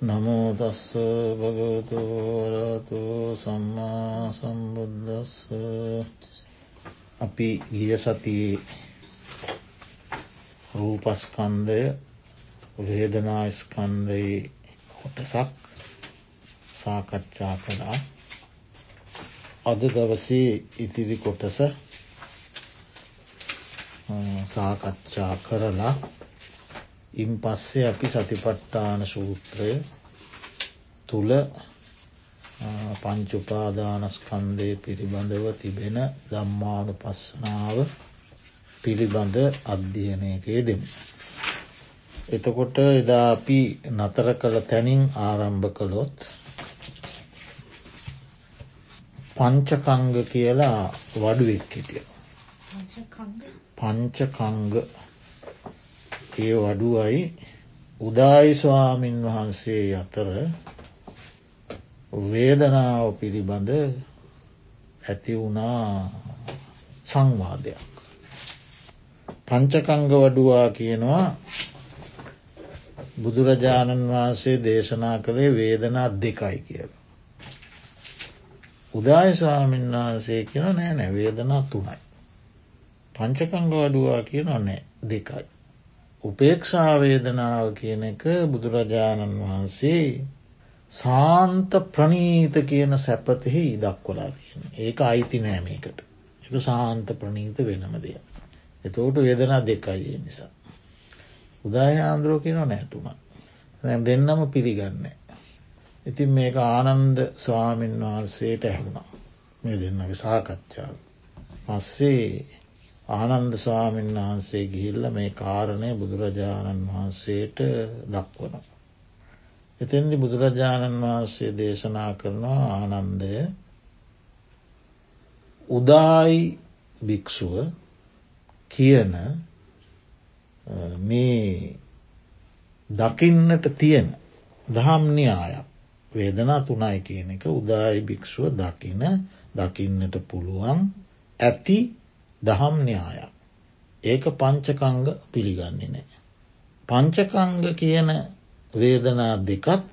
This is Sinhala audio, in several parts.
නමෝතස්ස භගවතු වරතු සම්මා සම්බුද්ධස්ස අපි ගිය සතියේ රූපස්කන්දය වේදනාස්කන්දයේ කොටසක් සාකච්ඡා කළා. අද දවසේ ඉතිරි කොටස සාකච්ඡා කරලා ඉන් පස්සේ අපි සතිපට්ටාන සූත්‍රය තුළ පංචුපාදානස්කන්දය පිළිබඳව තිබෙන දම්මානු පස්සනාව පිළිබඳ අධ්‍යයනයකේ දෙමු. එතකොට එදා අපි නතර කළ තැනින් ආරම්භ කළොත් පංචකංග කියලා වඩුවෙක් හිටිය. පංචකංග ඒ වඩුවයි උදායි ස්වාමීන් වහන්සේ අතර වේදනාව පිළිබඳ ඇති වුණා සංවාදයක්. පංචකංග වඩුවා කියනවා බුදුරජාණන් වහන්සේ දේශනා කළේ වේදනා දෙකයි කියල. උදාය ස්වාමීන් වහන්සේ කියන නෑ නැ වේදනා තුනයි. පංචකංග වඩුවා කියන නෑ දෙකයි. උපේක්ෂාවේදනාව කියන එක බුදුරජාණන් වහන්සේ සාන්ත ප්‍රනීත කියන සැපතෙහි දක්වලා තියෙන ඒක අයිති නෑමකට එක සාන්ත ප්‍රනීත වෙනම දෙයක්. එතෝට වේදනා දෙකයි නිසා. උදාහාන්දුරෝ කියන නෑතුම. දෙන්නම පිළිගන්න. ඉතින් මේක ආනන්ද ස්වාමීන් වහන්සේට ඇහුණා මේ දෙන්නගේ සාකච්ඡාව. පස්සේ ආනන්ද ස්වාමීන් වහන්සේ ගිහිල්ල මේ කාරණය බුදුරජාණන් වහන්සේට දක්වන. එතෙන්දි බුදුරජාණන් වහන්සේ දේශනා කරනවා ආනන්දය උදායි භික්‍ෂුව කියන මේ දකින්නට තියෙන දහම් න්‍යායක් වේදනා තුනයි කියන එක උදායි භික්‍ෂුව දකින දකින්නට පුළුවන් ඇති දහම් න්‍යායක්. ඒක පංචකංග පිළිගන්නේ නෑ. පංචකංග කියන වේදනා දෙකත්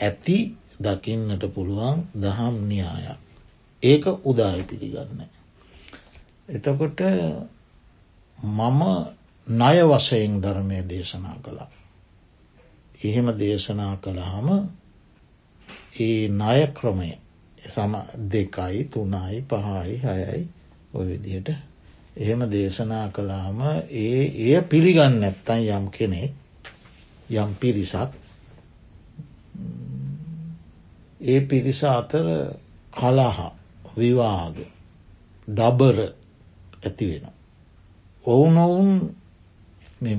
ඇති දකින්නට පුළුවන් දහම් න්‍යායක්. ඒක උදායි පිළිගන්න. එතකොට මම ණය වශයෙන් ධර්මය දේශනා කළා. එහෙම දේශනා කළහම ඒ ණය ක්‍රමය සම දෙකයි තුනයි පහයි හයයි ඔය විදිහට එහෙම දේශනා කළාම ඒ එය පිළිගන්න ඇත්තන් යම් කෙනෙක් යම් පිරිසක් ඒ පිරිස අතර කලහ විවාග ඩබර ඇති වෙන. ඔවුනොවුන්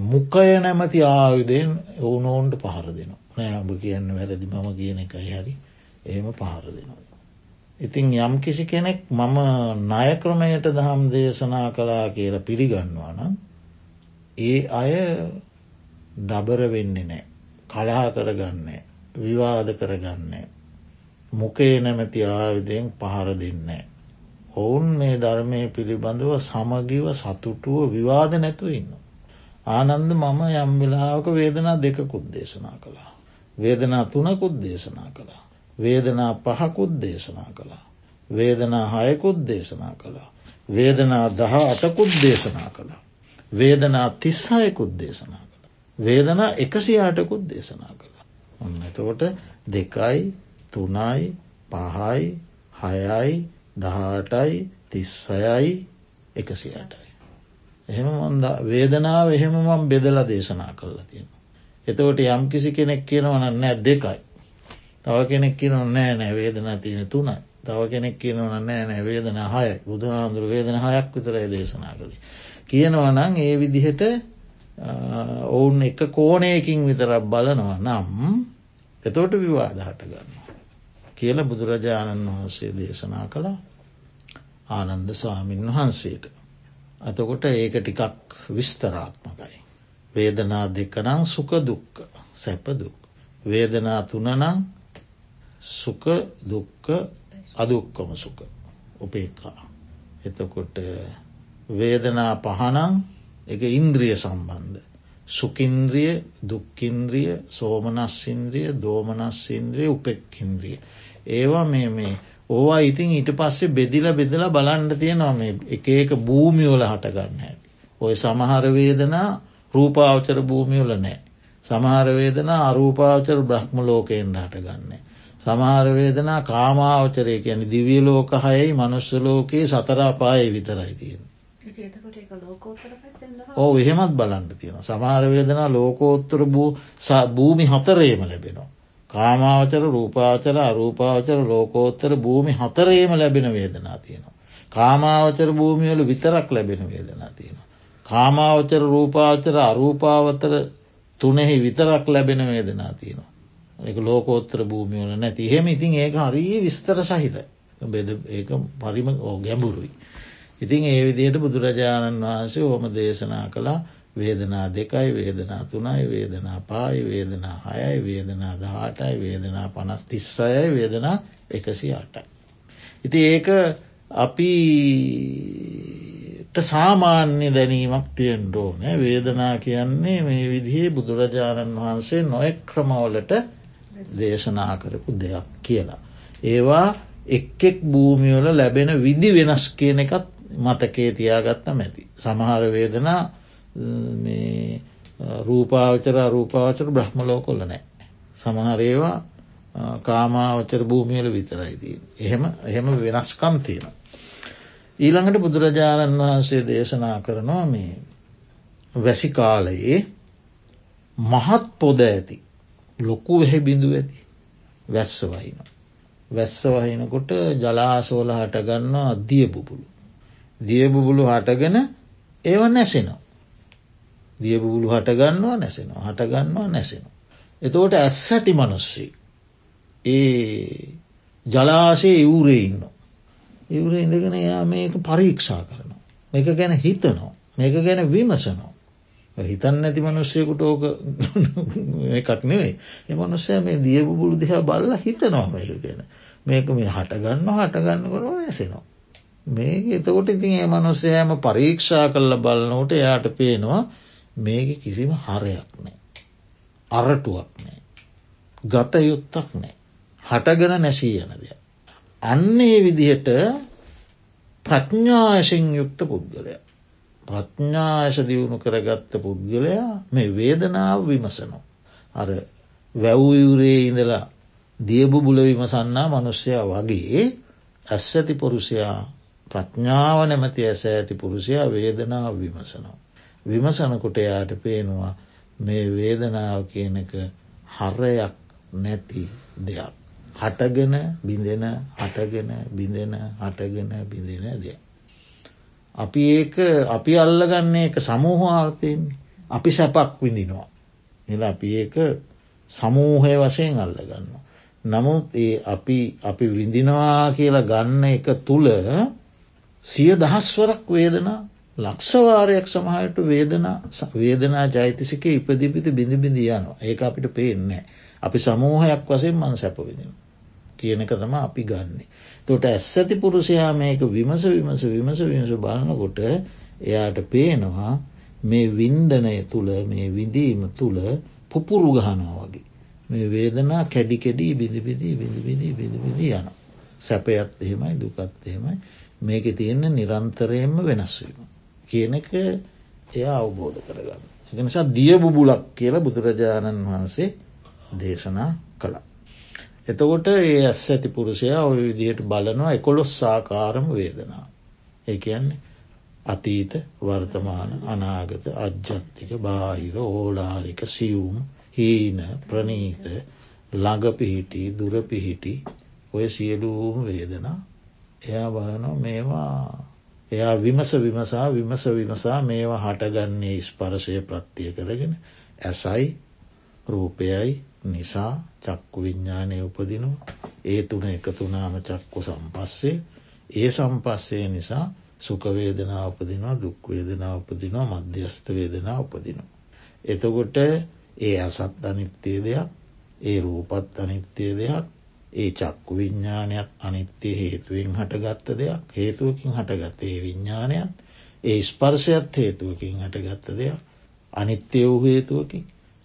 මුකය නැමති ආයුදයෙන් ඔවුනොවුන්ට පහර දෙන නෑඹ කියන්න වැරදි මම කියන එකයි හරි එහෙම පහර දෙනවා. ඉතින් යම් කිසි කෙනෙක් මම ණය ක්‍රමයට දහම් දේශනා කළා කියලා පිළිගන්නවා නම් ඒ අය ඩබර වෙන්නේ නෑ කලා කරගන්න විවාද කරගන්න මොකේ නැමැති ආවිදයෙන් පහර දෙන්නේ. ඔවුන් මේ ධර්මය පිළිබඳව සමගිව සතුටුව විවාද නැතුව ඉන්න. ආනන්ද මම යම් වෙලාවක වේදනා දෙකකුත් දේශනා කළා. වේදනා තුනකුත් දේශනා කළා. වේදනා පහකුත් දේශනා කළා. වේදනා හයකුත් දේශනා කළා. වේදනා දහ අටකුත් දේශනා කළා. වේදනා තිස්සායකුත් දේශනා කළ. වේදනා එකසි අටකුත් දේශනා කළා. ඔන්න එතකොට දෙකයි තුනයි පහයි හයයි දහටයි තිස්සයයි එකසියටයි. එහෙම මන්ද වේදනාව එහෙම මම් බෙදල දේශනා කරලා තියෙන. එතකොට යම් කිසි කෙනෙක් කියනවන නෑ දෙකයි. තව කෙනෙක් කියන නෑ නෑ වේදනා තියෙන තුනයි තව කෙනෙක් කියනවන නෑ නෑ වේදන හය බුදුහාන්දුර වේදන හයක් විතරයි දේශනා කළේ. කියනවා නං ඒ විදිහට ඔවුන් එක කෝනයකින් විතරක් බලනවා නම් එතෝට විවාද හට ගන්න. කියල බුදුරජාණන් වහන්සේ දේශනා කළා ආනන්ද ස්වාමීන් වහන්සේට. අතකොට ඒක ටිකක් විස්තරාත්මකයි. වේදනා දෙකනං සුක දුක්ක සැපදුක්. වේදනා තුනනං සුක දුක්ක අදුක්කම සුක උපේක්කා. එතකොට වේදනා පහනං එක ඉන්ද්‍රිය සම්බන්ධ. සුකින්ද්‍රිය දුක්කින්ද්‍රිය සෝමනස්සින්ද්‍රිය දෝමනස්සින්ද්‍රිය උපෙක්කින්ද්‍රිය. ඒවා මේ මේ ඕවා ඉතින් ඊට පස්සේ බෙදිල බෙදලා බලන්ඩ තියෙනවා මේ එක ඒක භූමියෝල හටගන්න හැට. ඔය සමහරවේදනා රූපාවචර භූමියෝල නෑ. සමහරවේදනා අරූපාවචර බ්‍රහ්ම ලෝකයෙන් හටගන්නේ. සමහරවේදනා කාමාවචරය කියන දිවිය ලෝක හයයි මනුස්්‍ය ලෝකයේ සතරාපාය විතරයි තියෙන. ඕ එහෙමත් බලන්ට තියෙන සමහරවේදනා ලෝකෝත්තර භූමි හතරේම ලැබෙනවා. කාමාවචර රූපාචර අරූපාවචර ලෝකෝත්තර භූමි හතරේම ලැබෙන වේදනා තියෙනවා. කාමාවචර භූමියවල විතරක් ලැබෙන වේදනා තියෙනවා. කාමාවචර රූපාවචර අරූපාවතර තුනෙහි විතරක් ලැබෙන වේදනා තියෙනවා. එක ලෝකෝත්තර භූමියවල නැති එහෙම ඉතින් ඒක හරී විස්තර සහිත බෙද ඒ පරිම ඕ ගැඹුරුයි. ඉතින් ඒ විදියට බුදුරජාණන් වහන්සේ ඕම දේශනා කළා වේදනා දෙකයි වේදනා තුනයි වේදනා පායි වේදනා හයයි වේදනා දහටයි වේදනා පනස් තිස්සයයි වේදනා එකසි අටයි. ඉති ඒක අපිට සාමාන්‍ය දැනීමක් තියෙන්ඩෝ නෑ වේදනා කියන්නේ මේ විදිහේ බුදුරජාණන් වහන්සේ නොෙක් ක්‍රමවලට දේශනා කරපු දෙයක් කියලා. ඒවා එක්ෙක් භූමියවල ලැබෙන විදි වෙනස් කියන එකත් මතකේ තියාගත්ත මැති. සමහර වේදනා රූපාවචර රූපාවචර බ්‍රහ්මලෝකොල්ල නෑ. සමහරේවා කාමාවචර භූමියල විතරයිදී. එහෙම එහෙම වෙනස්කම් තියෙන. ඊළඟට බුදුරජාණන් වහන්සේ දේශනා කරනවා මේ වැසි කාලයේ මහත් පොද ඇති ලොකු වෙහෙ බිඳු ඇති වැස්ස වහින. වැස්ස වහිනකොට ජලාසෝල හටගන්න අධිය බුබුලු. දියබුබුලු හටගෙන ඒව නැසෙනවා. දියබුබුලු හටගන්නවා නැසෙනවා හටගන්නවා නැසෙනවා. එතකොට ඇස් ඇති මනුස්සී. ඒ ජලාසේ ඉවුරේ ඉන්න. ඉවුරේ ඉඳගෙන එයා මේක පරීක්ෂා කරනවා. මේක ගැන හිතනවා. මේක ගැන විමසනවා. හිතන්න ඇති මනුස්සයකුට ඕක එකක් නෙවෙයි. එමනුස්සය මේ දියබුබුලු දිහා බල්ල හිතනවා මේක ගැන. මේක මේ හටගන්න හටගන්න කරන ඇසෙනවා. මේක එතකොට ඉතින් ඒ මනුස්සයෑම පරීක්ෂා කල්ල බලනෝට එයාට පේනවා මේක කිසිම හරයක් නෑ. අරටුවක් නෑ. ගතයුත්තක් නෑ. හටගෙන නැසී යන දෙය. අන්නේ විදිහට ප්‍රඥායසින් යුක්ත පුද්ගලය. ප්‍රඥායස දියුණු කරගත්ත පුද්ගලයා මේ වේදනාව විමසනෝ. අර වැැව්යුරේ ඉඳලා දියබුබුල විමසන්නා මනුෂ්‍යයා වගේ ඇස් ඇති පොරුෂයා ප්‍රඥාව නැමති ඇස ඇති පුරුෂයා වේදනාව විමසනවා. විමසනකොට යායට පේනවා මේ වේදනාව කියනක හරයක් නැති දෙයක්. හටගෙන බිඳෙන හටගෙන බිඳෙන හටගෙන බිඳෙන දෙයක්. අපි ඒක අපි අල්ලගන්නේ එක සමූහාර්ථයෙන් අපි සැපක් විඳිනවා. එල අපි ඒක සමූහය වශයෙන් අල්ලගන්න. නමුත් ඒ අපි අපි විඳිනවා කියලා ගන්න එක තුළ සිය දහස්වරක් වේදනා ලක්ෂවාරයක් සමහට වේදනා වේදනා ජෛතිසික ඉපදිපිති බිඳිබිඳ යනවා ඒක අපිට පේන්නේ. අපි සමූහයක් වසෙන් මන් සැපවිදින. කියන එක තම අපි ගන්න. තොට ඇස් ඇති පුරුෂයා මේක විමස විමස විමස විමස බලනකොට එයාට පේනවා මේ වින්දනය තුළ මේ විඳීම තුළ පුපුරු ගහනවා වගේ. මේ වේදනා කැඩි කෙඩී බිඳිබිදී බිඳිබිදී බිඳිබිදී යන. සැපයත් එහෙමයි දුකත් එහෙමයි මේක තියෙන නිරන්තරයෙන්ම වෙනස්වීම. කියන එක එයා අවබෝධ කරගන්න. එක නිසා දිය බුබුලක් කියලා බුදුරජාණන් වහන්සේ දේශනා කළා. එතකොට ඒ ඇස් ඇති පුරුෂයා ඔය විදිහයට බලනවා එකොළොස් සාකාරම වේදනා. ඒ කියන්නේ අතීත වර්තමාන අනාගත අජ්ජත්තික බාහිර ඕලාරික සියුම් හීන ප්‍රනීත ළඟ පිහිටි දුර පිහිටි ඔය සියලූම වේදනා එයා බලනො මේවා එයා විමස විමසා විමස විමසා මේවා හටගන්නේ ස්පරශය ප්‍රත්තිය කරගෙන ඇසයි රූපයයි නිසා චක්කු විඤ්ඥානය උපදිනු. ඒ තුන එකතුනාම චක්කු සම්පස්සේ. ඒ සම්පස්සේ නිසා සුකවේදනා උපදිනවා දුක්වේදනා උපදිනවා මධ්‍යස්ථ වේදනා උපදිනවා. එතකොට ඒ අසත් අනිත්‍යය දෙයක් ඒ රූපත් අනිත්‍යය දෙයක් ඒ චක්කු විඤ්ඥානයක් අනිත්‍යය හේතුවෙන් හටගත්ත දෙයක් හේතුවකින් හටගත්තේ විඤ්ඥානයක් ඒ ස්පර්ශයත් හේතුවකින් හටගත්ත දෙයක් අනිත්‍ය වූ හේතුවකි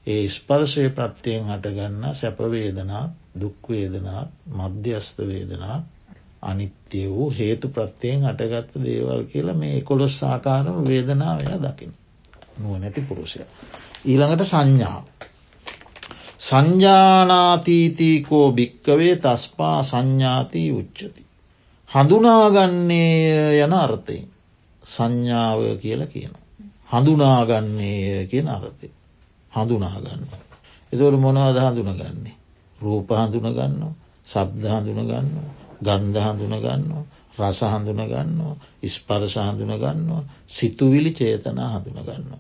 ඒ ස්පර්ශය ප්‍රත්තියෙන් හටගන්න සැපවේදනා දුක්වේදනාත් මධ්‍යස්ථ වේදනාත් අනිත්‍ය වූ හේතු ප්‍රත්තියෙන් හටගත්ත දේවල් කියලා මේ එකොළොස් සාකාරම වේදනාවය දකින නුව නැති පුරුෂය. ඊළඟට සංඥාව. සංජානාතීතීකෝ භික්කවේ තස්පා සංඥාතිී උච්චති. හඳුනාගන්නේ යන අර්ථයෙන් සංඥාව කියල කියන. හඳුනාගන්නේ කියන අර්ථය. හඳුනාගන්න. එතවට මොනවද හඳුනගන්නේ. රූප හඳුනගන්න සබ්ද හඳුනගන්න ගන්ධ හඳුනගන්න රස හඳුනගන්න ඉස්පරස හඳුනගන්න සිතුවිලි චේතනා හඳුනගන්න.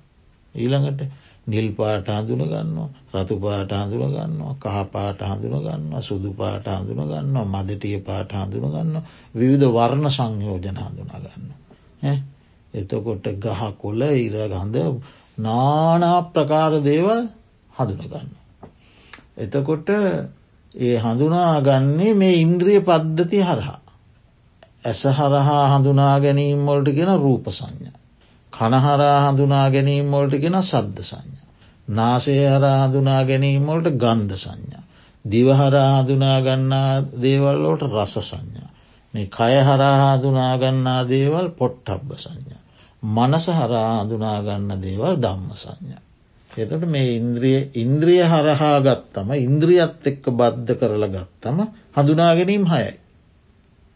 ඊළඟට නිල් පාට හඳුනගන්න රතු පාට හඳුනගන්න කහපාට හඳුනගන්න සුදු පාට හඳුනගන්න මදටිය පාට හඳුනගන්න විවිධ වර්ණ සංයෝජන හඳුනගන්න. එතකොට ගහ කොල ඉර ගඳ නානා ප්‍රකාර දේවල් හඳුනගන්න. එතකොට ඒ හඳුනාගන්නේ මේ ඉන්ද්‍රිය පද්ධති හරහා. ඇස හරහා හඳුනා ගැනීම් වොල්ට ගෙන රූප සංඥා. කනහරා හඳුනා ගැනීම් වොල්ට ගෙන සබ්ද සංඥා. නාසය හරා හඳුනා ගැනීම් වොල්ට ගන්ධ සංඥා. දිවහරා හඳුනාගන්නා දේවල්ලෝට රස සංඥා. මේ කය හරා හඳුනාගන්නා දේවල් පොට්ටබ්බ සංඥා. මනස හරා හඳුනාගන්න දේවල් ධම්ම සංඥා. එතට මේ ඉන්ද්‍රිය ඉන්ද්‍රිය හරහා ගත්තම ඉන්ද්‍රියත් එක්ක බද්ධ කරල ගත්තම හඳුනාගැනීම් හයයි.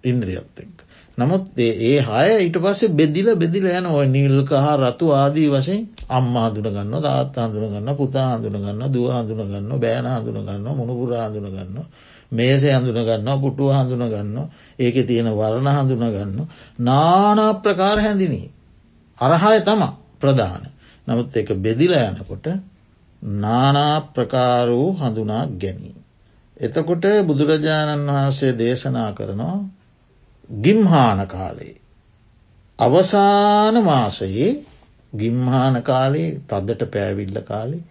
ඉන්ද්‍රියත් එක්ක. නමුත් ඒ හය ඊට පස්සේ බෙදිල බෙදිල යන ඔය නිල්ක හා රතු ආදී වශයෙන් අම්ම හඳුනගන්න තාත් හඳුනගන්න පුතා හඳුනගන්න දුව හඳුනගන්න බෑන හඳුනගන්න මුණපුර හඳුනගන්න මේසේ හඳුනගන්න පුටුව හඳුනගන්න ඒක තියෙන වරණ හඳුනගන්න නානා ප්‍රකාර හැඳිනී. අරහාය තම ප්‍රධාන. නමුත් එක බෙදිල යනකොට නානා ප්‍රකාර වූ හඳුනා ගැනීම. එතකොට බුදුරජාණන් වහන්සේ දේශනා කරනවා ගිම්හාන කාලේ. අවසාන මාසයේ ගිම්හාන කාලේ තද්දට පෑවිල්ල කාලේ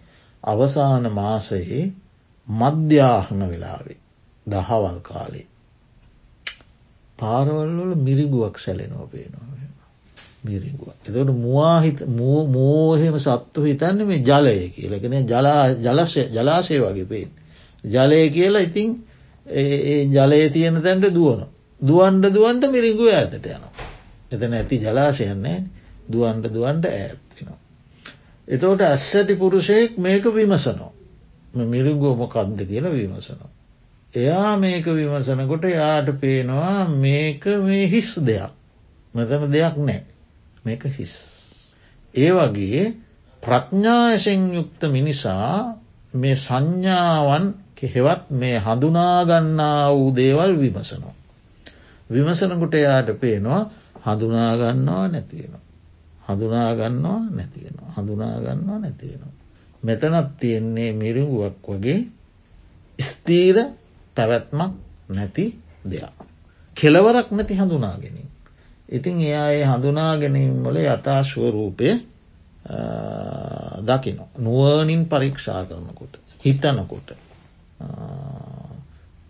අවසාන මාසයේ මධ්‍යාහන වෙලාවේ දහවල් කාලේ. පාරවල්වල මිරිගුවක් සැලෙනෝ පේනවා. මිරිගුව. එතට මවාහිත මෝහෙම සත්තු හිතන්න මේ ජලය කියලගෙන ජලසය ජලාසය වගේ පේෙන්. ජලය කියලා ඉතිං ජලය තියෙන තැන්ට දුවන. දුවන්ඩ දුවන්ට මිරිගුව ඇතට යනවා. එතන ඇති ජලාශයන්නේ දුවන්ට දුවන්ට ඇත්තිනවා. එතෝට ඇස්සඇති පුරුෂයෙක් මේක විමසනෝ. මිරිගුව මොකක්ද කියලා විමසනවා. එයා මේක විමසනකොට යාට පේනවා මේක මේ හිස් දෙයක්. මෙතන දෙයක් නෑ. මේක හිස්. ඒ වගේ ප්‍රඥායසෙන් යුක්ත මිනිසා මේ සංඥාවන් හෙවත් මේ හඳුනාගන්නා වූ දේවල් විමසනවා. විමසනකුට එයාට පේනවා හඳුනාගන්නවා නැතියෙනවා. හඳුනාගන්නවා නැතියෙනවා. හඳුනාගන්නවා නැතියෙනවා. මෙතනත් තියෙන්නේ මිරිගුවක් වගේ ස්තීර පැවැත්මක් නැති දෙයක්. කෙලවරක් නැති හඳුනාගෙනින්. ඉතින් එයා ඒ හඳුනා ගැනීම්වල යථශ්වරූපය දකින. නුවනින් පරීක්ෂා කරනකොට. හිතනකොට.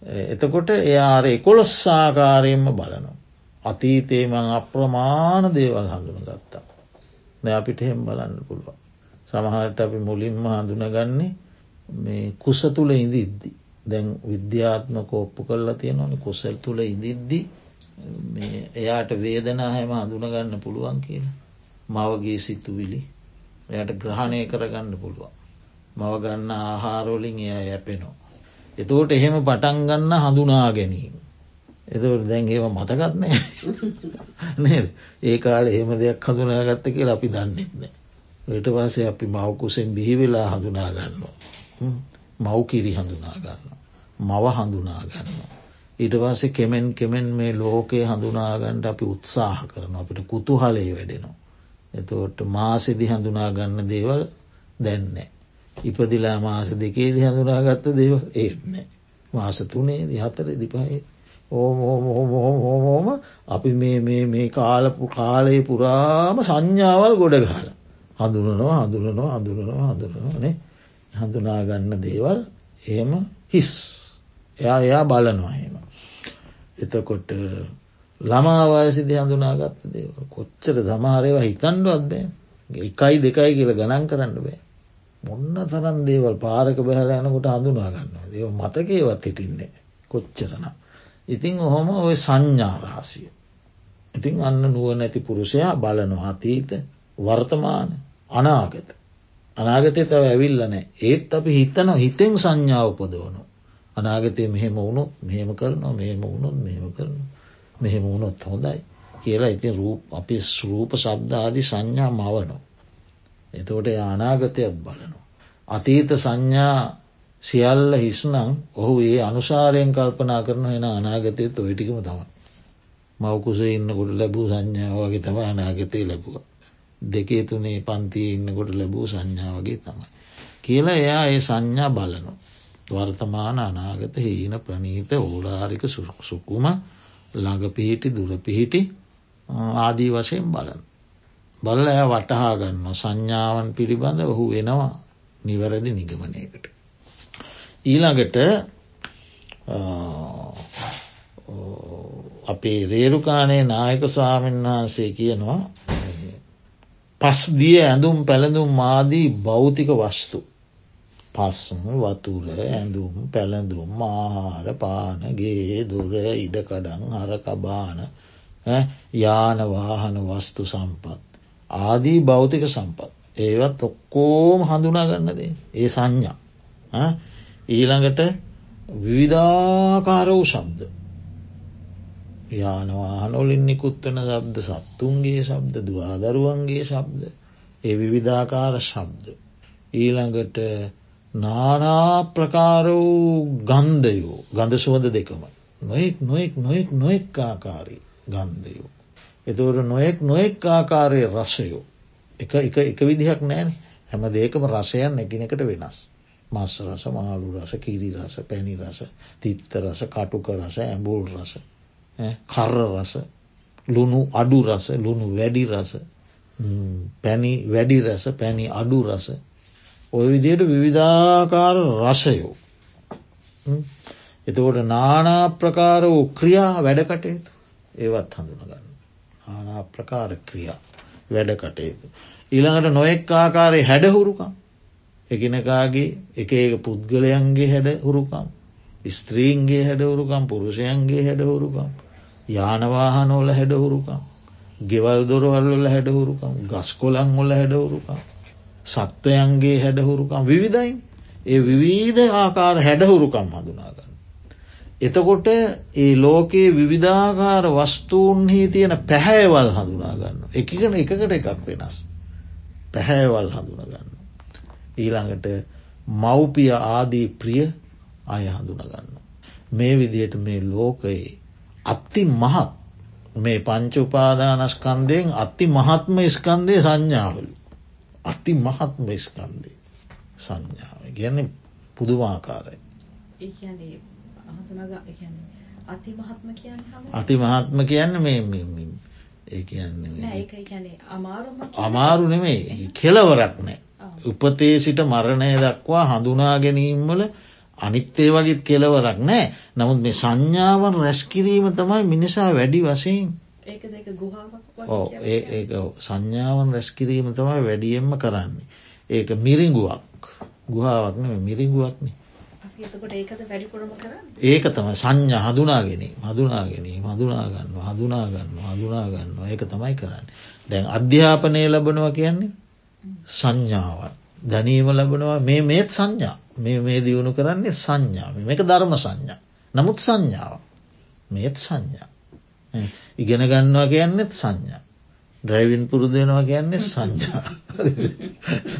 එතකොට එයාර එකොළොස්සාකාරයෙන්ම බලනවා. අතීතේ මං අප්‍රමාණ දේවල් හඳුන ගත්තා. ද අපිට හෙම් බලන්න පුළුවන්. සමහට අපි මුලින්ම හඳුනගන්නේ මේ කුස තුළ ඉදිද්දි. දැන් විද්‍යාත්ම කෝප්පු කරලා තියෙනවන කුසල් තුළ ඉදිද්දී එයාට වේදනා හැම අඳුනගන්න පුළුවන් කියලා. මවගේ සිතුවිලි එයට ග්‍රහණය කරගන්න පුළුවන්. මව ගන්න ආහාරෝලින් එය යැපෙනෝ. එතෝට එහෙම පටන්ගන්න හඳුනා ගැනීම. එතවට දැන් ඒව මතකත්නෑ නේද ඒ කාල එහෙම දෙයක් හඳුනාගත්ත කියලා අපි දන්නෙත්නෑ. ට පසේ අපි මවකුසෙන් බිහිවෙලා හඳුනාගන්නවා. මව්කිරි හඳුනාගන්න. මව හඳුනාගන්නවා. ඊට පස්සේ කෙමෙන් කෙමෙන් මේ ලෝකයේ හඳුනාගන්නට අපි උත්සාහ කරන අපිට කුතු හලේ වැඩෙනවා. එතවට මාසෙදි හඳුනා ගන්න දේවල් දැන්නේ. ඉපදිලා මාස දෙකේදි හඳුනාගත්ත දේවල් ඒත්නෑ. මාස තුනේ දිහතර දිපහේ ඕම හෝම අපි මේ කාලපු කාලයේ පුරාම සංඥාවල් ගොඩ ගහල. හඳුනනවා හඳුනනවා හඳුනනවා හඳුනවානේ හඳුනාගන්න දේවල් එහෙම හිස්. එයා එයා බලනවා හෙම. එතකොට ළමාවාසිද හඳුනාගත්ත දේව කොච්චර සමහරයවා හිතන්ඩුවත් බෑ එකයි දෙකයි කියල ගණන් කරන්න බෑ මොන්න තරන් දේවල් පාරක බැහල යනකොට හඳුනා ගන්නවා දේව මතකේවත් හිටින්නේ කොච්චරන. ඉතිං ඔහොම ඔය සංඥාරාසිය. ඉතිං අන්න නුව නැති පුරුෂයා බලනවා අතීත වර්තමාන අනාගත. අනාගතය තව ඇවිල්ලනෑ ඒත් අපි හිතන හිතෙන් සංඥාව උපදවනු. අනාගතය මෙහෙම වුණොත් මෙහෙම කරනවා මෙහෙම වුණොත් මෙහෙම කරන මෙහෙම වුණොත් හොඳයි කියලා ඉතින් රූප අපි ස්රූප ශබ්දාදි සංඥා මවනෝ. එතකොට අනාගතයක් බලනවා. අතීත සංඥා සියල්ල හිස්නම් ඔහු ඒ අනුසාරයෙන් කල්පනා කරන එන අනාගතයත් ඔයිටිකම තමයි. මවකුසේ ඉන්නකොට ලැබූ සංඥාවගේ තම අනාගතය ලැබුව. දෙකේ තුනේ පන්තිය ඉන්නකොට ලැබූ සංඥාවගේ තමයි. කියලා එයා ඒ සංඥා බලනු. වර්තමාන අනාගත හීන ප්‍රනීත ඕලාරික සුකුම ළඟ පිහිටි දුර පිහිටි ආදී වශයෙන් බලන. බල්ල ඇය වටහා ගන්න සංඥාවන් පිළිබඳ ඔහු වෙනවා නිවැරදි නිගමනයකට. ඊළඟට අපේ රේරුකානේ නායක ස්වාමීන් වහන්සේ කියනවා පස්දිය ඇඳුම් පැළඳුම් මාදී භෞතික වස්තු. පස්සම වතුර ඇඳුම් පැළඳුම් ආහාර පානගේ දුර ඉඩකඩන් හරකබාන යානවාහන වස්තු සම්පත්. ආදී භෞතික සම්පත්. ඒවත් ඔක්කෝම හඳුනාගන්නදේ ඒ සංඥා. ඊළඟට විවිධාකාර වූ ශබ්ද. යානවාහනොලින් නිකුත්වන ශබ්ද සත්තුන්ගේ ශබ්ද දවාදරුවන්ගේ ශබ්ද. ඒ විවිධාකාර ශබ්ද. ඊළඟට නානා ප්‍රකාර වූ ගන්ධයෝ ගඳ සුවද දෙකම. නොෙක් නොෙක් නොෙක් නොෙක් ආකාරී ගන්ධයෝ. එතවට නොයෙක් නොයෙක් ආකාරය රසයෝ එක එක එක විදිහක් නෑන හැම දේකම රසයන් එකිනෙකට වෙනස්. මස් රස මාලු රස කිරි රස පැණි රස තිත්ත රස කටුක රස ඇඹූල් රස කර්ර රස ලුණු අඩු රස ලුණු වැඩි රස පැණි වැඩි රස පැණි අඩු රස ඔය විදියට විවිධාකාර රසයෝ. එතකොට නානාප්‍රකාර වූ ක්‍රියා වැඩ කටයුතු ඒවත් හඳුනගන්න. නානා ප්‍රකාර ක්‍රියා වැඩ කටයුතු. ඊළඟට නොයෙක් ආකාරය හැඩහුරුකම් එකනකාගේ එක ඒක පුද්ගලයන්ගේ හැඩ හුරුකම් ස්ත්‍රීන්ගේ හැඩහුරුකම් පුරුෂයන්ගේ හැඩහුරුකම් යානවාහනෝල හැඩහුරුකම් ගෙවල් දොරවල්ල හැඩහුරුකම් ගස් කොළං ඔොල හැඩහුරුකම් සත්වයන්ගේ හැඩහුරුකම් විවිධයින් ඒ විවිධ ආකාර හැඩහුරුකම් හඳුනාගන්න. එතකොට ඒ ලෝකයේ විවිධාකාර වස්තූන්හි තියෙන පැහැයවල් හඳුනාගන්න. එකගන එකකට එකක් වෙනස්. පැහැයවල් හඳුනගන්න. ඊළඟට මව්පිය ආදී ප්‍රිය අය හඳුනගන්න. මේ විදියට මේ ලෝකයේ අත්ති මහත් මේ පංච උපාදානස්කන්දයෙන් අති මහත්ම ස්කන්දය සංඥාවලු. අති මහත්ම ස්කන්දය සංඥාව ගැන පුදුමාකාරයි. අති මහත්ම කියන්න මේ ඒ කියන්නේ අමාරු නෙමේ කෙලවරක් නෑ. උපතේ සිට මරණය දක්වා හඳුනා ගැනීම්වල අනිත්තේ වගේත් කෙලවරක් නෑ. නමුත් මේ සංඥාවන් රැස්කිරීම තමයි මිනිසා වැඩි වශයෙන් ඒ සංඥාවන් රැස්කිරීම තමයි වැඩියෙන්ම කරන්නේ. ඒක මිරිංගුවක් ගුහාවක්න මිරිංගුවක්නේ ඒක තම සංඥා හඳුනාගෙන හඳුනාගෙන හඳුනාගන්න හඳුනාගන්න හඳුනාගන්න ඒක තමයි කරන්න. දැන් අධ්‍යාපනය ලබනවා කියන්නේ සංඥාවන්. දැනීම ලබනවා. මේ මේත් සංඥා. මේ මේ දියුණු කරන්නේ සංඥා. මේක ධර්ම සංඥා. නමුත් සංඥාව මේත් සංඥා. ඉගෙන ගන්නවා කියන්නෙත් සංඥා. ඩ්‍රයිවින් පුරුදුවෙනවා කියන්නේ සංඥා.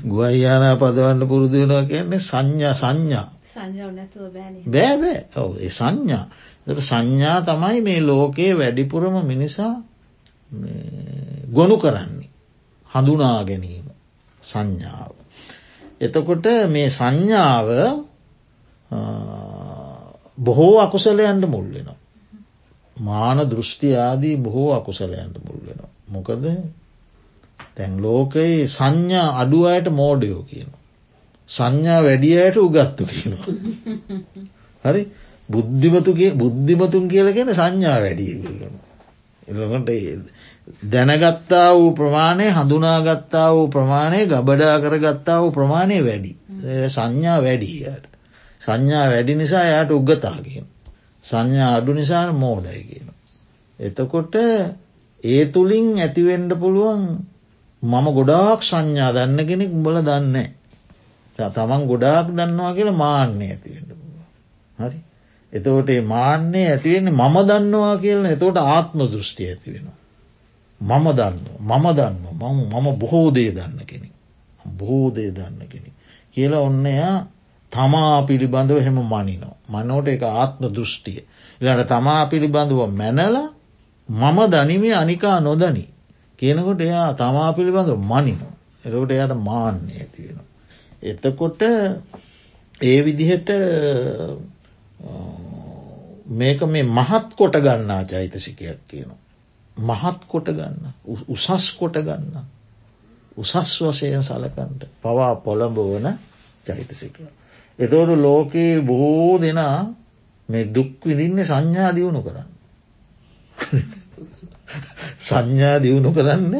ගුවයියානා පදවන්න පුරුදුවෙනවා කියන්නේ සංඥා සංඥා. බෑබෑ ඔව ඒ සංඥා සංඥා තමයි මේ ලෝකයේ වැඩිපුරම මිනිසා ගොනු කරන්නේ. හඳුනා ගැනීම සංඥාව. එතකොට මේ සංඥාව බොහෝ අකුසලයන්ට මුල් වෙනවා. මාන දෘෂ්ටි ආදී බොහෝ අකුසලයන්ට මුල් වෙනවා. මොකද තැන් ලෝකයේ සංඥා අඩු අයට මෝඩයෝ කියනවා. සංඥා වැඩියයට උගත්තු කියනවා. හරි බුද්ධිමතුගේ බුද්ධිමතුන් කියලගෙන සංඥා වැඩිය කරන. එකට දැනගත්තා වූ ප්‍රමාණය හඳුනාගත්තා වූ ප්‍රමාණය ගබඩා කරගත්තා වූ ප්‍රමාණය වැඩි. සංඥා වැඩියට. සංඥා වැඩි නිසා යායට උගතාගෙන. සංඥා අඩු නිසාන මෝඩයි කියන. එතකොට ඒ තුළින් ඇතිවෙන්ඩ පුළුවන් මම ගොඩාක් සංඥා දන්න කෙනෙක් උඹල දන්නේ. තමන් ගොඩාක් දන්නවා කියලා මාන්‍ය ඇතිවෙන්න පුළුව. හරි. එතකොට මාන්‍යය ඇතිවෙන්නේ මම දන්නවා කියලන එතකොට ආත්ම දෘෂ්ටිය ඇති වෙනවා. මම දන්න මම දන්න මම බොහෝදේ දන්න කෙනෙ. බොහෝදේ දන්න කෙනෙ. කියලා ඔන්න එයා තමා පිළිබඳව හෙම මනිනෝ. මනෝට එක ආත්ම දෘෂ්ටිය. ඉලට තමා පිළිබඳව මැනල මම දනිමේ අනිකා නොදනී. කියනකොට එයා තමා පිළිබඳව මනිනෝ. එතකොට එයට මාන්‍ය ඇති වෙන. එතකොට ඒ විදිහට මේක මේ මහත් කොට ගන්නා චෛතසිකයක් කියනවා. මහත් කොට ගන්න උසස් කොට ගන්න උසස් වසයෙන් සලකන්ට පවා පොළඹ වන චෛතසික. එතෝට ලෝකයේ බොහෝ දෙනා මේ දුක් විදින්න සංඥා දියුණු කරන්න. සංඥා දියුණු කරන්න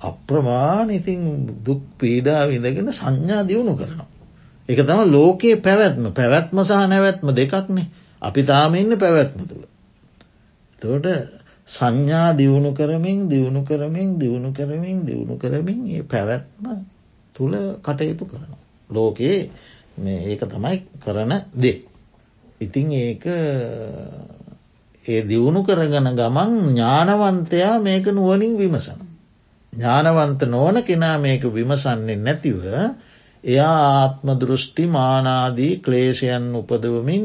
අප්‍රමාණ ඉතින් දුක් පීඩා විඳගෙන සංඥා දියුණු කරනවා. එක තම ලෝකයේ පැවැත්ම පැවැත්ම සහ නැවැත්ම දෙකක්නේ අපි තාම ඉන්න පැවැත්ම තුළ. තෝට සංඥා දියුණු කරමින් දියුණු කරමින් දියුණු කරමින් දියුණු කරමින් ඒ පැවැත්ම තුළ කටයුතු කරනවා. ලෝකයේ ඒක තමයි කරන දේ. ඉතිං ඒක ඒ දියුණු කරගන ගමන් ඥානවන්තයා මේක නුවනින් විමසන. ඥානවන්ත නොවන කෙනා මේක විමසන්නේ නැතිව එයා ආත්ම දෘෂ්ටි මානාදී ක්ලේෂයන් උපදවමින්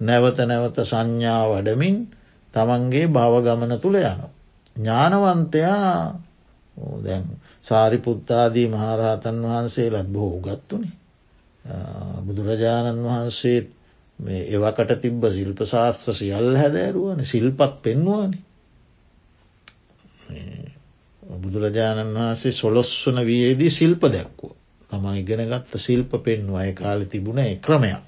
නැවත නැවත සංඥා වඩමින් තමන්ගේ භව ගමන තුළ යන. ඥානවන්තයා දැන් සාරිපුත්තාදී මහරහතන් වහන්සේලත් බොහෝ ගත්තුනි. බුදුරජාණන් වහන්සේත් මේ එවකට තිබ්බ ශිල්ප ශාස්ත්‍ර සියල් හැදෑරුවන සිල්පත් පෙන්වානි. බුදුරජාණන් වහන්සේ සොලොස්වන වයේදී ශිල්ප දැක්වූ. තම ඉගෙන ගත්ත ශිල්ප පෙන්වා අය කාලි තිබුණ ක්‍රමයක්.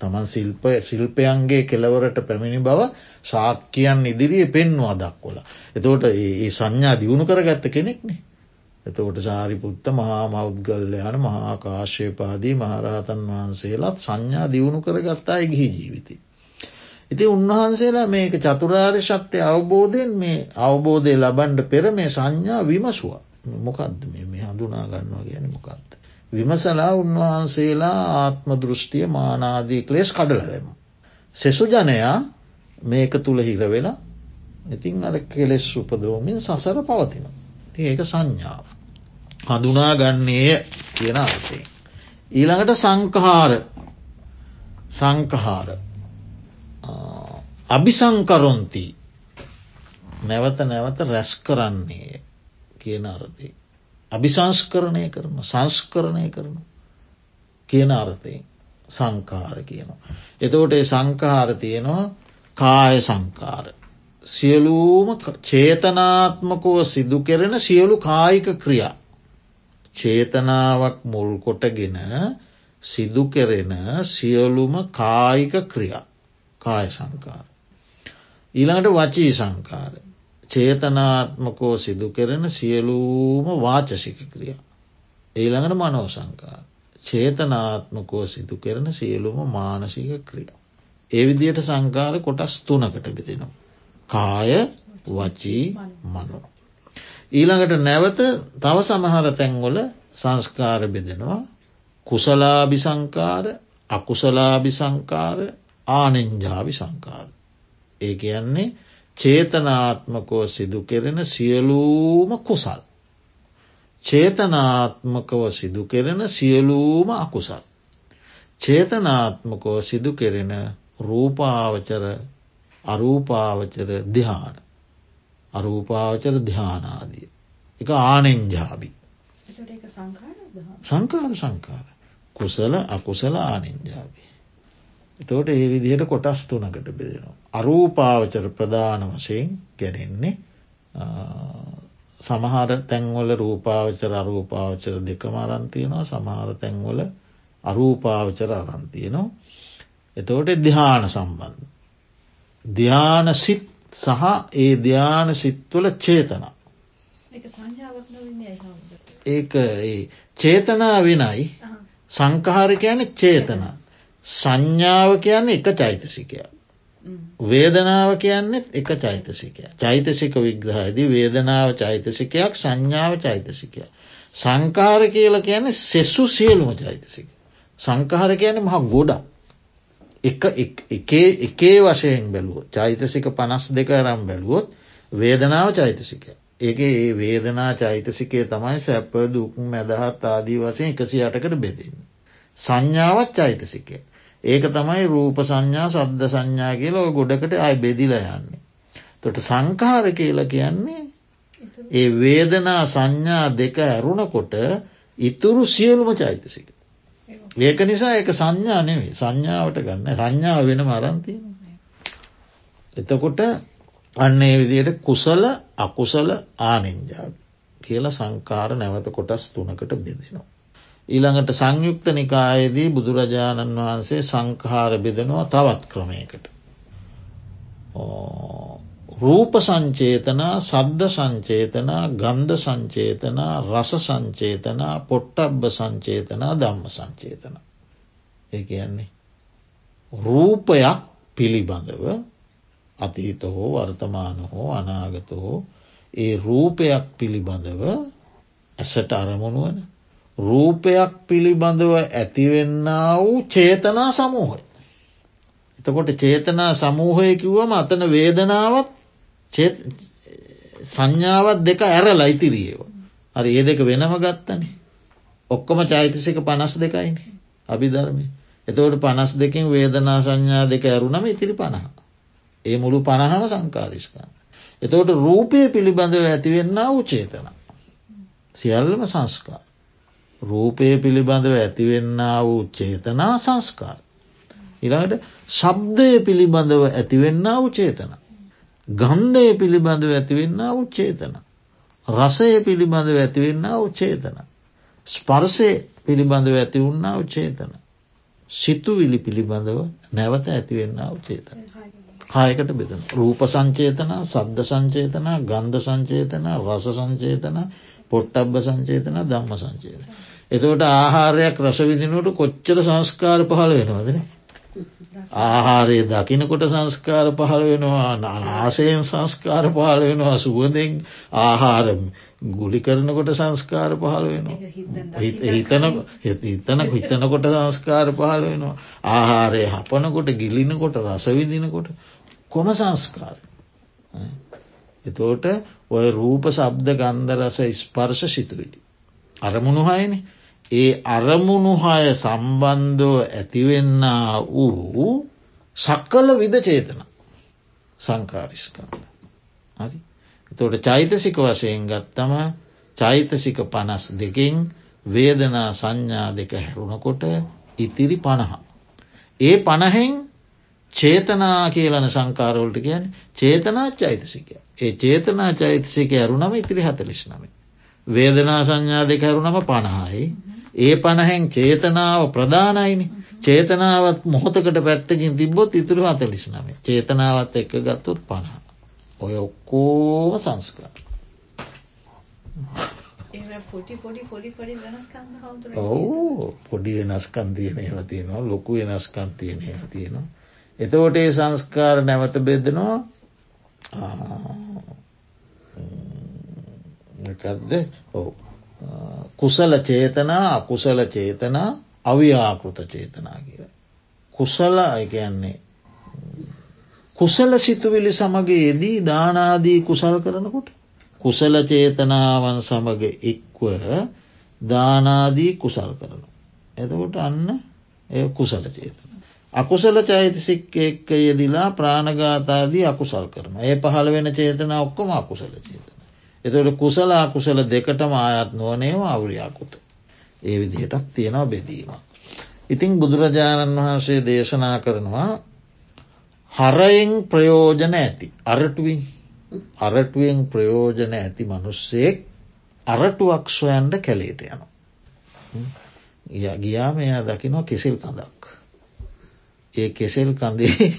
තමන් ශිල්ප ශිල්පයන්ගේ කෙලවරට පැමිණි බව ශාක්‍යයන් ඉදිරියේ පෙන්වා දක්වල. එතෝට ඒ සංඥා දියුණු කරගත්ත කෙනෙක්නේ. එතකොට සාරිපුත්ත මහා මෞද්ගල්ලයන මහාකාශයපාදී මහරහතන් වහන්සේලාත් සංඥා දියුණු කරගත්තා ගිහි ජීවිතය. ඉති උන්වහන්සේලා මේක චතුරාර්ය ශක්තිය අවබෝධයෙන් මේ අවබෝධය ලබන්ඩ පෙර මේ සංඥා විමසුව මොකක්ද මේ හඳුනා ගන්නවා ගැන මොකක්ද. විමසලා උන්වහන්සේලා ආත්ම දෘෂ්ටිය මානාදී ක්ලේස් කඩල දෙම. සෙසු ජනයා මේක තුළ හිරවෙලා ඉතින් අර කෙලෙස් උපදෝමින් සසර පවතින. ති ඒක සංඥාව. හඳුනා ගන්නේය කියන අර්ථය. ඊළඟට සංකහාර සංකහාර අභිසංකරොන්ති නැවත නැවත රැස් කරන්නේ කියන අර්ථය. අභිසංස්කරණය කරන සංස්කරණය කරන කියන අර්ථයෙන් සංකාර කියනවා. එතෝට ඒ සංකාර තියෙනවා කාය සංකාර. සියලූම චේතනාත්මකව සිදු කෙරෙන සියලු කායික ක්‍රියා. චේතනාවක් මුල් කොටගෙන සිදු කෙරෙන සියලුම කායික ක්‍රියා කාය සංකාර. ඊළඟට වචී සංකාර. චේතනාත්මකෝ සිදු කෙරෙන සියලූම වාචසික ක්‍රියා. ඊළඟට මනෝ සංකාර. චේතනාත්මකෝ සිදු කෙරෙන සියලුම මානසික ක්‍රියා. ඒ විදියට සංකාර කොටස් තුනකට බෙදෙනවා. කාය වචී මනු. ඊළඟට නැවත තව සමහර තැන්ගොල සංස්කාර බෙදෙනවා කුසලාභි සංකාර අකුසලාභි සංකාර ආනෙන්ජාවි සංකාර. ඒ කියන්නේ චේතනාත්මකෝ සිදු කෙරෙන සියලූම කුසල්. චේතනාත්මකව සිදු කෙරෙන සියලූම අකුසල්. චේතනාත්මකෝ සිදු කෙරෙන රූපාවචර අරූපාවචර දිහාන අරූපාවචර ධ්‍යානාදිය. එක ආනෙන්ජාබි. සංකාර සංකාර. කුසල අකුසල ආනෙන්ජාබි. එතෝට ඒ විදිහට කොටස් තුනකට බෙදෙනවා. අරූපාවචර ප්‍රධාන වශයෙන් ගැනෙන්නේ සමහර තැන්වල රූපාවචර අරූපාවචර දෙකම අරන්තියනවා සමහර තැන්වල අරූපාවචර අරන්තියනවා. එතෝට දිහාන සම්බන්ධ. ධ්‍යාන සිත් සහ ඒ ධ්‍යාන සිත්වල චේතන. ඒ චේතනා වෙනයි සංකහාර කියන චේතන. සංඥාව කියන්නේ එක චෛතසිකය. වේදනාව කියන්නෙත් එක චෛතසිකය. චෛතසික විග්‍රහයේදී වේදනාව චෛතසිකයක් සංඥාව චෛතසිකය. සංකාර කියල කියන්නේ සෙස්සු සියලුම චෛතසික. සංකාර කියන මහ ගොඩක්. එකේ වශයෙන් බැලුව චෛතසික පනස් දෙක අරම් බැලුවොත් වේදනාව චෛතසිකය. ඒක ඒ වේදනා චෛතසිකය තමයි සැප දුකුම් මැදහත් ආදී වසයෙන් එකසි අටකට බෙදන්න. සංඥාවත් චෛතසිකය. ඒක තමයි රූප සංඥා සද්ධ සංඥා කියලා ගොඩකට අයි බෙදිල යන්නේ. තොට සංකාර කියල කියන්නේ ඒ වේදනා සංඥා දෙක ඇරුණකොට ඉතුරු සියලුම චෛතසික. ඒක නිසා එක සංඥා නෙවේ සංඥාවට ගන්න සංඥාව වෙන මරන්තිය. එතකොට අන්නේ විදියට කුසල අකුසල ආනෙන්ජාව කියල සංකාර නැවත කොටස් තුනකට බෙදෙනවා. ඊළඟට සංයුක්ත නිකායේදී බුදුරජාණන් වහන්සේ සංකාර බෙදනවා තවත් ක්‍රමයකට. රූප සංචේතනා සද්ධ සංචේතනා ගන්ධ සංචේතනා රස සංචේතනා පොට්ටබ්බ සංචේතනා ධම්ම සංචේතන. ඒ කියන්නේ රූපයක් පිළිබඳව අතීත හෝ වර්තමාන හෝ අනාගත හෝ ඒ රූපයක් පිළිබඳව ඇසට අරමුණුවන රූපයක් පිළිබඳව ඇතිවෙන්න වූ චේතනා සමූහය. එතකොට චේතනා සමූහය කිව්වම අතන වේදනාවත් සංඥාවත් දෙක ඇර ලයිතිරියව. හරි ඒ දෙක වෙනම ගත්තන. ඔක්කොම චෛතසික පනස් දෙකයින අභිධර්මය. එතවට පනස් දෙකින් වේදනා සංඥා දෙක ඇරුණම ඉතිරි පණහ. ඒ මුළු පණහම සංකාරිස්කන්න. එතවට රූපය පිළිබඳව ඇතිවෙන්න වූ චේතන. සියල්ලම සංස්කාර. රූපය පිළිබඳව ඇතිවෙන්න වූ චේතනා සංස්කාර. ඉළඟට ශබ්දය පිළිබඳව ඇතිවෙන්න වූ චේතන. ගන්ධය පිළිබඳව ඇතිවෙන්න වූ චේතන. රසය පිළිබඳව ඇතිවෙන්න වූ චේතන. ස්පර්සය පිළිබඳව ඇති වුන්නා වූ චේතන. සිතුවිලි පිළිබඳව නැවත ඇතිවෙන්න වූ චේතන. හායකට බෙදන. රූප සංචේතනා සද්ධ සංචේතනා ගන්ධ සංචේතනා රස සංචේතනා පොට්ටබ්බ සංචේතනා ධම්ම සංචේත. එතවට ආහාරයක් රසවිදිනට කොච්චර සංස්කාර පහළ වෙනවාදන. ආහාරය දකිනකොට සංස්කාර පහළ වෙනවා නාසයෙන් සංස්කාර පහළ වෙනවා සුවදෙන් ආහාරම් ගුලි කරනකොට සංස්කාර පහළ වෙනවා හිතන හිතන හිතනකොට සංස්කාර පහළ වෙනවා ආහාරය හපනකොට ගිලිනකොට රසවිදිනකොට කොම සංස්කාර. එතෝට ඔය රූප සබ්ද ගන්ධ රස ස්පර්ශ සිතුවිලි. අරමුණු හයන ඒ අරමුණු හය සම්බන්ධව ඇතිවෙන්න වූ සක්කල විද චේතන සංකාරිස්කන්ද. හරි. එතෝට චෛතසික වශයෙන් ගත්තම චෛතසික පනස් දෙකින් වේදනා සංඥා දෙක හැරුණකොට ඉතිරි පණහ. ඒ පණහෙන් චේතනා කියලන සංකාරවලට කියන් චේතනා චෛතසික. ඒ චේතනා චෛතසික ඇරුණම ඉතිරි හතලිස් නම. වේදනා සංඥා දෙක ඇරුණම පණහායි. ඒ පණහැන් චේතනාව ප්‍රධානයිනි චේතනාවත් මොහොතකට පැත්තකින් තිබොත් ඉතුරු හතලිස් නම. චේතනාවත් එක්ක ගත්තුත් පණහ. ඔය ඔක්කෝම සංස්කාර. ඔවු පොඩි වෙනස්කන් තියන ඒව තියෙනවා ලොකු වෙනස්කන් තියෙන ඒව තියෙනවා එතකොට ඒ සංස්කාර නැවත බෙදනවා එකක්ද ඔව කුසල චේතනා අකුසල චේතනා අව්‍යාකෘත චේතනා කිය. කුසල අයකයන්නේ කුසල සිතුවිලි සමඟ යෙදී දානාදී කුසල් කරනකොට. කුසල චේතනාවන් සමඟ එක්ව දානාදී කුසල් කරන. එතකොට අන්න ඒ කුසල චේතන. අකුසල චෛතසික් එක්ක යෙදිලා ප්‍රාණගාතාදී අකුසල් කරන. ඒ පහළ වෙන චේතන ඔක්කොම අකුසල චේතන. එතට කුසල අකුසල දෙකටම ආයත් නොවනේම අවුරියාකුත. ඒ විදිහටත් තියෙනවා බෙදීම. ඉතිං බුදුරජාණන් වහන්සේ දේශනා කරනවා හරයෙන් ප්‍රයෝජන ඇති අරටුවින් අරටුවෙන් ප්‍රයෝජන ඇති මනුස්සෙක් අරටුවක් සොයන්ඩ කැලේට යන. ගියාම එයා දකිනවා කෙසිල් කඳක්. ඒ කෙසෙල් කඳේ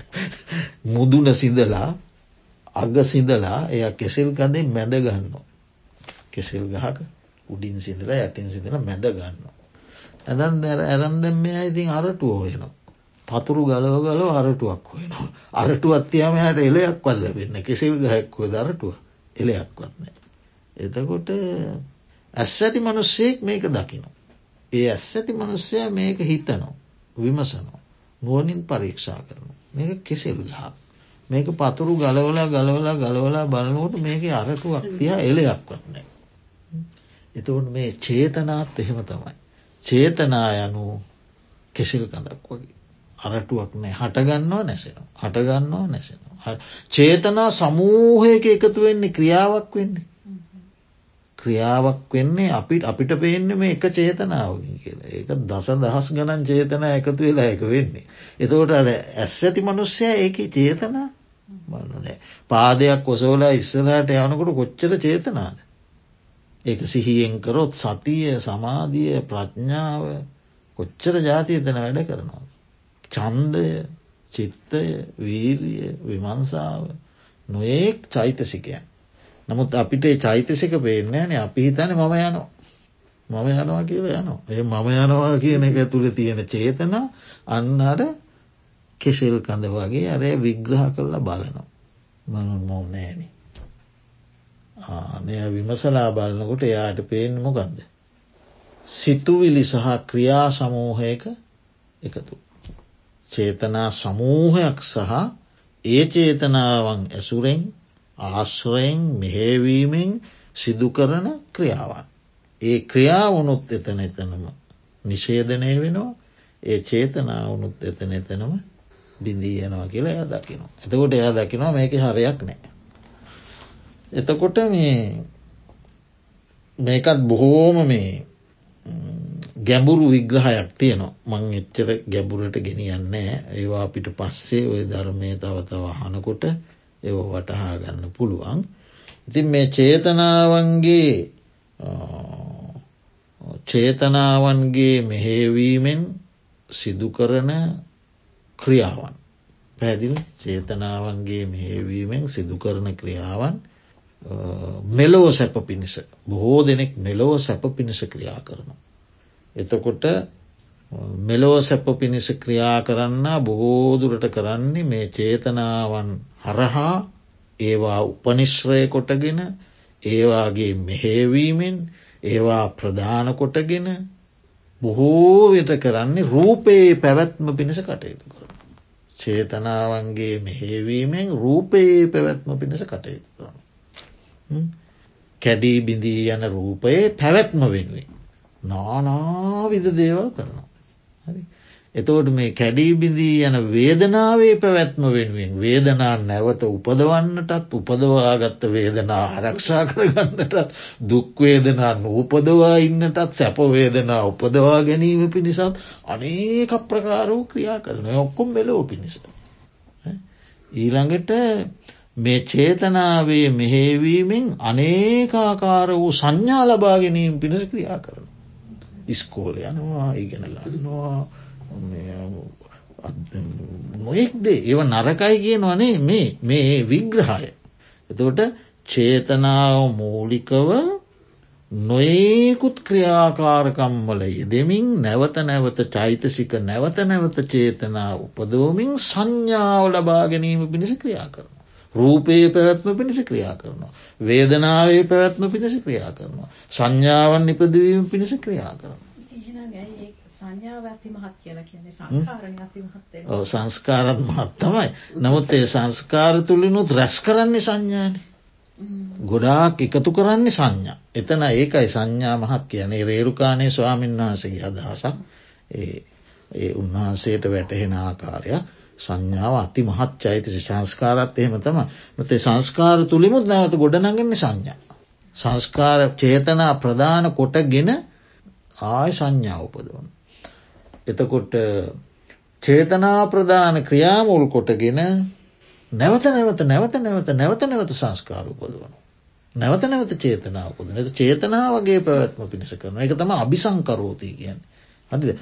මුදුන සිදලා අග සිදලා එය කෙසෙල් කඳේ මැද ගන්න. කෙසෙල් ගහක උඩින් සිදලා යටින් සිදල මැද ගන්න. ඇදන් දැර ඇරන්දැම් මේ ඉතින් අරටුව හොයනවා. පතුරු ගලව ගලව අරටුවක් හොයනවා. අරටු අත්තියාම හට එලයක් වල්ල වෙන්න කෙසෙල් ගහැක්ව දරටුව එලයක් වත්නෑ. එතකොට ඇස් ඇති මනුස්සයෙක් මේක දකින. ඒ ඇස් ඇති මනුස්සය මේක හිතනවා විමසනවා. නුවනින් පරීක්ෂා කරන. මේක කෙසෙල් ගහ. මේක පතුරු ගලවලා ගලවලා ගලවලා බලනකොට මේක අරටුවක් තියා එලයක් වත්නෑ. එතකොට මේ චේතනාත් එහෙම තමයි. චේතනා යනු කෙසිල් කඳක් වගේ. අරටුවක් නෑ හටගන්නවා නැසෙනවා. හටගන්නවා නැසෙනවා. චේතනා සමූහයක එකතු වෙන්නේ ක්‍රියාවක් වෙන්නේ. ක්‍රියාවක් වෙන්නේ අපිට අපිට පේන්න මේ එක චේතනාවකින් කියලා ඒක දස දහස් ගණන් චේතන එකතු වෙලා එක වෙන්නේ. එතකොට ඇස් ඇති මනුස්්‍යය ඒක චේතනා බලනද. පාදයක් කොසෝලා ඉස්සරට යනකොට කොච්චර චේතනාද. ඒක සිහියෙන් කරොත් සතිය සමාධිය ප්‍රඥාව කොච්චර ජාතියතන වැඩ කරනවා. චන්දය චිත්තය වීරිය විමංසාව නොඒක් චෛතසිකයන්. නමුත් අපිට චෛතසික පේනෑන අපි හිතන මම යනවා. මම යනවා කියලා යනවා. ඒ මම යනවා කියන එක තුළ තියෙන චේතන අන්නර කෙසෙල් කඳ වගේ අරය විග්‍රහ කරලා බලනවා. මනු මොනෑන. ආනය විමසලා බලන්නකොට එයාට පේෙන් මොකක්ද. සිතුවිලි සහ ක්‍රියා සමූහයක එකතු. චේතනා සමූහයක් සහ ඒ චේතනාවන් ඇසුරෙන් ආශ්‍රයෙන් මෙහෙවීමෙන් සිදු කරන ක්‍රියාවන්. ඒ ක්‍රියාවනුත් එතන එතනම නිශේධනය වෙනවා ඒ චේතනාවනුත් එතන එතනම බිඳී යනවා කියලා එය දකිනවා. එතකොට එයා දකිනවා මේක හරයක් නෑ. එතකොට මේ මේකත් බොහෝම මේ ගැඹුරු විග්‍රහයක් තියනවා මං එච්චර ගැඹුරට ගෙනියන්නේ ඒවා අපිට පස්සේ ඔය ධර්මය තව තව හනකොට ඒ වටහා ගන්න පුළුවන්. ඉතින් මේ චේතනාවන්ගේ චේතනාවන්ගේ මෙහේවීමෙන් සිදුකරන ක්‍රියාවන්. පැදිල් චේතනාවන්ගේ මෙහේවීමෙන් සිදුකරන ක්‍රියාවන් මෙලොව සැප පිණිස බොහෝ දෙනෙක් මෙලොව සැප පිණිස ක්‍රියා කරනවා. එතකොට මෙලොව සැප පිණිස ක්‍රියා කරන්න බොහෝදුරට කරන්නේ මේ චේතනාවන් හරහා ඒවා උපනිශ්‍රය කොටගෙන ඒවාගේ මෙහේවීමෙන් ඒවා ප්‍රධාන කොටගෙන බොහෝවිට කරන්නේ රූපයේ පැවැත්ම පිණිස කටයුතු කර. චේතනාවන්ගේ මෙහේවීමෙන් රූපයේ පැවැත්ම පිණිස කටයුතු කරන. කැඩී බිඳී යන රූපයේ පැවැත්ම වෙනුවෙන්. නානාවිධ දේවල් කරනවා. එතකොට මේ කැඩී බිඳී යන වේදනාවේ පැවැත්ම වෙනුවෙන් වේදනා නැවත උපදවන්නටත් උපදවාගත්ත වේදනා ආරක්ෂා කරගන්නටත් දුක්වේදනා නූපදවා ඉන්නටත් සැපවේදනා උපදවා ගැනීම පිණිසත් අනේක ප්‍රකාරූ ක්‍රියා කරන ඔක්කොම් මෙලෝ පිණිස. ඊළඟට මේ චේතනාවේ මෙහේවීමෙන් අනේකාකාර වූ සංඥා ලබා ගැනීම පිණිස ක්‍රියා කරන. ඉස්කෝල යනවා ඉගෙන ගන්නවා නොයෙක්දේ ඒව නරකයි කියනවනේ මේ මේ විග්‍රහය. එතකොට චේතනාව මූලිකව නොඒකුත් ක්‍රියාකාරකම්වල යෙදෙමින් නැවත නැවත චෛතසික නැවත නැවත චේතනා උපදෝමින් සංඥාව ලබා ගැනීම පිණිස ක්‍රියා කරන. රූපයේ පැවැත්ම පිණිස ක්‍රියා කරනවා. වේදනාවේ පැවැත්ම පිණිස ක්‍රියා කරනවා. සංඥාවන් නිපදවීම පිණිස ක්‍රියා කරනවා. සංස්කාරත් මහත් තමයි. නමුත් ඒ සංස්කාර තුළිනුත් රැස් කරන්නේ සංඥාන. ගොඩාක් එකතු කරන්නේ සංඥා. එතන ඒකයි සංඥා මහත් කියනේ රේරුකාණය ස්වාමීන් වහන්සගේ අදහසක් ඒ උන්වහන්සේට වැටහෙන ආකාරයක් සංඥාව අති මහත් චෛතසි සංස්කාරත් එහෙම තම නතේ සංස්කාර තුළිමුත් නැවත ගොඩනගන්නේ සංඥා. සංස්කාර චේතනා ප්‍රධාන කොට ගෙන ආය සංඥා උපදවන. එතකොට චේතනා ප්‍රධාන ක්‍රියාමුල් කොටගෙන නැවත නැවත නැවත නැවත නැවත නැවත සංස්කාර උපදවන. නැවත නැවත චේතනාවකුද නැත චේතනාවගේ පැවැත්ම පිණිස කරන එක තම අභිසංකරෝතී කියන්නේ. හරිද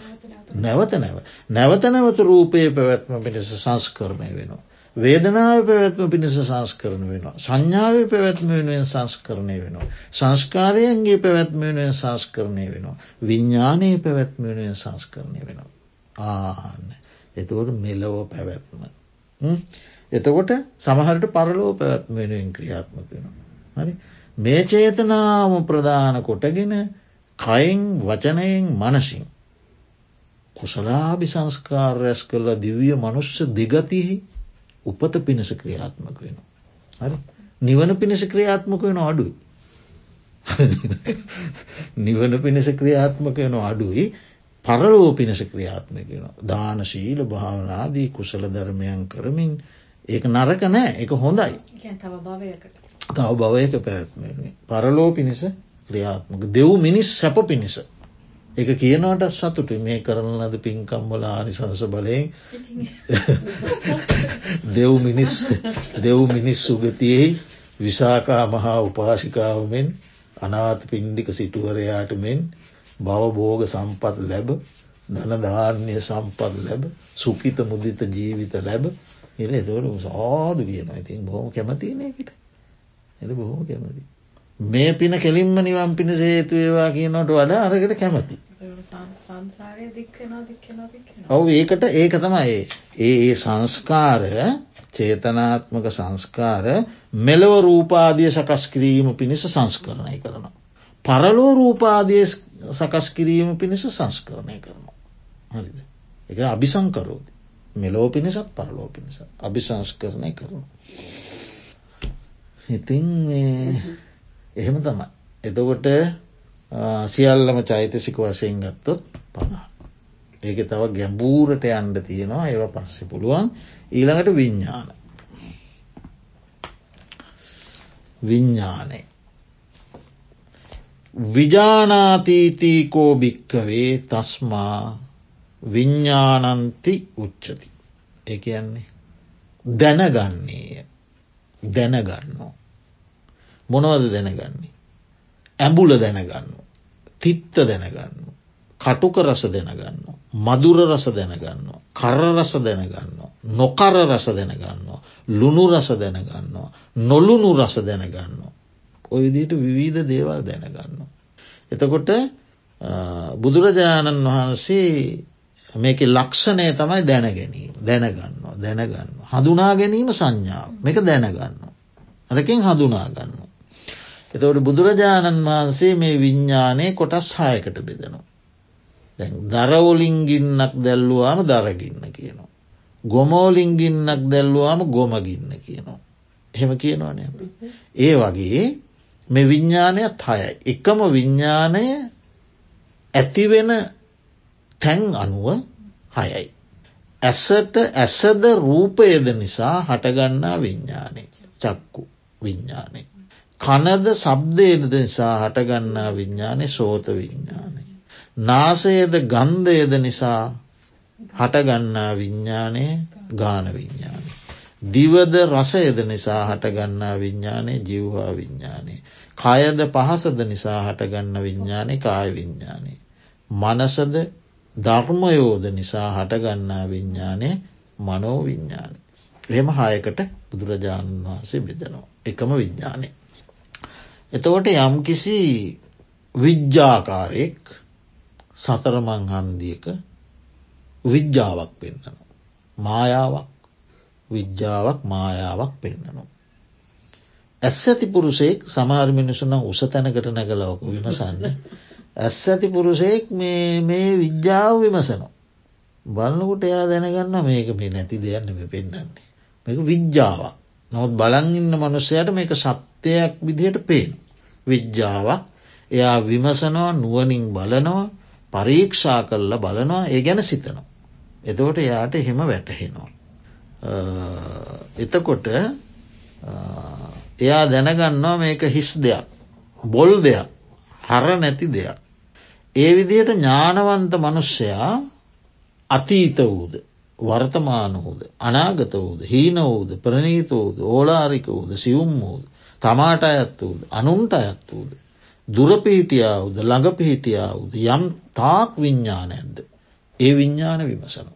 නැවත නැව නැවත නැවත රූපයේ පැවැත්ම පිණිස සංස්කරණය වෙනවා. වේදනාව පැවැත්ම පිණිස සංස්කරන වෙනවා. සංඥාව පැවැත්ම වෙනුවෙන් සංස්කරණය වෙනවා. සංස්කාරයන්ගේ පැවැත්ම වෙනුවෙන් සංස්කරණය වෙනවා. විඤ්ඥානයේ පැවැත්ම වෙනුවෙන් සංස්කරණය වෙනවා. ආන්න එතකොට මෙලවෝ පැවැත්ම. එතකොට සමහරට පරලෝ පැවැත්ම වෙනුවෙන් ක්‍රියාත්මක වෙනවා. හරි මේ චේතනාම ප්‍රධාන කොටගෙන කයින් වචනයෙන් මනසින්. කුසලාභි සංස්කාර රැස් කරලා දිවිය මනුෂ්‍ය දිගතිහි උපත පිණිස ක්‍රියාත්මක වෙන. හරි නිවන පිණිස ක්‍රියාත්මක වෙන අඩුයි. නිවන පිණිස ක්‍රියාත්මක වෙන අඩුයි පරලෝ පිණිස ක්‍රියාත්මක වෙන. දාන ශීල භාවනාදී කුසල ධර්මයන් කරමින් ඒක නරක නෑ එක හොඳයි. තව භවයක පැත්ම පරලෝ පිණිස ක්‍රියාත්මක දෙව් මිනිස් සැප පිණිස එක කියනවට සතුට. මේ කරන ලද පින්කම්වල ආනිසංස බලයෙන් දෙව් මිනිස් දෙව් මිනිස් සුගතියෙහි විසාකා මහා උපාසිකාවමෙන් අනාත පින්ඩික සිටුවරයාට මෙන් බවබෝග සම්පත් ලැබ ධනධාන්‍ය සම්පත් ලැබ සුකිත මුදිත ජීවිත ලැබ. එල එතවට සාදු කියන ඉතින් බොහොම කැමතිනයකට එ බොහොම කැමති මේ පින කෙලින්ම නිවන් පිණ සේතුවේවා කියනට වඩා අරකට කැමති ඔවු ඒකට ඒක තමයි ඒ ඒ සංස්කාරය චේතනාත්මක සංස්කාර මෙලව රූපාදිය සකස් කිරීම පිණිස සංස්කරණය කරනවා. පරලෝ රූපාදිය සකස් කිරීම පිණිස සංස්කරණය කරනවා. හරිද. එක අභිසංකරෝති. මෙලෝ පිණිසත් පරලෝ පිණිස අභිසංස්කරණය කරනවා. ඉතින් එහෙම තමයි. එතකොට සියල්ලම චෛතසික වශයෙන් ගත්තොත් පනා. ඒක තව ගැඹූරට අන්ඩ තියෙනවා ඒව පස්සෙ පුළුවන් ඊළඟට විඤ්ඥාන. විඤ්ඥානය. විජානාතීතීකෝ භික්කවේ තස්මා විඤ්ඥානන්ති උච්චති. ඒ කියන්නේ දැනගන්නේය දැනගන්නවා. මොනවද දැනගන්නේ. ඇඹුල දැනගන්න. තිත්ත දැනගන්න. කටුක රස දැනගන්න. මදුර රස දැනගන්න. කර රස දැනගන්න. නොකර රස දැනගන්න. ලුණු රස දැනගන්න. නොලුණු රස දැනගන්න. ඔය විදිට විවිධ දේවල් දැනගන්න. එතකොට බුදුරජාණන් වහන්සේ මේක ලක්ෂණය තමයි දැනගැනීම දැනගන්න දැනගන්න. හඳුනා ගැනීම සංඥාව මේක දැනගන්න. අරකින් හඳුනාගන්න. එතවට බුදුරජාණන් වහන්සේ මේ විඤ්ඥානය කොටස් හායකට බෙදනවා. දරවලින්ගින්නක් දැල්ලුවාම දරගින්න කියනවා. ගොමෝලින්ගින්නක් දැල්ලුවාම ගොමගින්න කියනවා. එහෙම කියනවාන. ඒ වගේ මෙ විඤ්ඥානයත් හයයි. එකම විඤ්ඥානය ඇතිවෙන තැන් අනුව හයයි. ඇසට ඇසද රූපයද නිසා හටගන්නා විඤ්ඥානය චක්කු විඤ්ඥානය. කනද සබ්දයද නිසා හටගන්නා විඤ්ඥානය සෝත විඤ්ඥානය. නාසයද ගන්ධයද නිසා හටගන්නා විඤ්ඥානය ගාන විඤ්ඥානය. දිවද රසයද නිසා හටගන්නා විඤ්ඥානය ජිව්වා විඤ්ඥානය. කයද පහසද නිසා හටගන්න විඤ්ඥානය කාය විඤ්ඥානය. මනසද ධර්මයෝද නිසා හටගන්නා විඤ්ඥානය මනෝ විඤ්ඥානය. එහෙම හයකට බුදුරජාණන් වහන්සේ බෙදනවා. එකම විඤ්ඥානය. එතකොට යම්කිසි විද්‍යාකාරයෙක් සතරමං හන්දියක විද්‍යාවක් පෙන්න්නනවා. මායාවක් විද්‍යාවක් මායාවක් පෙන්න්නනවා. ඇස් ඇති පුරුසෙක් සමාර් මිනිසුන උස තැනකට නැගලවක විමසන්න. ඇස් ඇති පුරුසෙක් මේ විද්‍යාව විමසනවා. බලන්නකොට එයා දැනගන්න මේක මේ නැති දෙයන්න පෙන්න්නන්නේ. මේක විද්‍යාවක්. නොත් බලන් ඉන්න මනුස්සයට මේක සත්‍යයක් විදිහට පේන. විද්‍යාවක් එයා විමසනවා නුවනින් බලනවා පරීක්ෂා කරලා බලනවා ඒ ගැන සිතනවා. එතකොට එයාට එහෙම වැටහෙනවා. එතකොට එයා දැනගන්නවා මේක හිස් දෙයක් බොල් දෙයක් හර නැති දෙයක්. ඒ විදිහට ඥානවන්ත මනුෂ්‍යයා අතීත වූද වර්තමාන වූද අනාගත වූද හීන වූද ප්‍රනීත වූද ඕලාරික වූද සියුම් වූද තමාට අයත් වූද අනුන්ට අයත් වූද. දුරපිහිටියාවුද ළඟපිහිටියාවුද යම් තාක් විඤ්ඥාන ඇද්ද. ඒ විඤ්ඥාන විමසනු.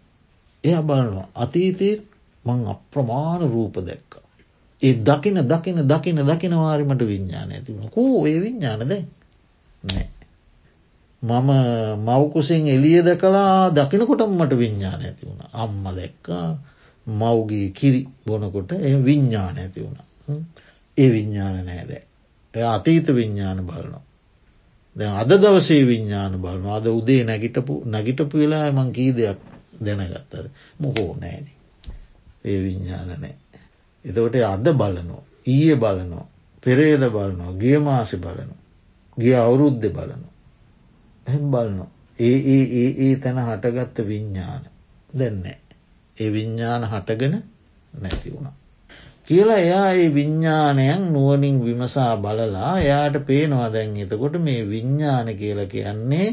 එය බලනවා අතීතයේ මං අප්‍රමාණ රූප දැක්ක. ඒ දකින දකින දකින දකිනවාරිමට විඤ්ඥාන ඇතිවුණ කෝ ඒ විඤ්ඥාන දැ නෑ. මම මවකුසින් එලිය දැකලා දකිනකොටම මට විඤ්ඥාන ඇති වුණ. අම්ම දැක්කා මවගේ කිරි බොනකොට එ විඤ්ඥාන ඇති වුණ. ඒ විඤ්ඥාන නෑදෑ එය අතීත විඤ්ඥාන බලනවා. දැ අද දවසේ විඤ්ඥාන බලන අද උදේ නැගිටපු නැගිටපු වෙලා මං කී දෙයක් දැනගත්තද මොකෝ නෑන. ඒ විඤ්ඥාන නෑ. එතකොට අද බලනෝ ඊය බලනෝ පෙරේද බලනවා ගිය මාසි බලනු ගිය අවුරුද්ධ බලනු එහෙම බලනො ඒ ඒ ඒ ඒ තැන හටගත්ත විඤ්ඥාන දැන්නේ ඒ විඤ්ඥාන හටගෙන නැති වුණා. කියලා එයා ඒ විඤ්ඥානයන් නුවනින් විමසා බලලා එයාට පේනවා දැන් එතකොට මේ විඤ්ඥාන කියල කියන්නේ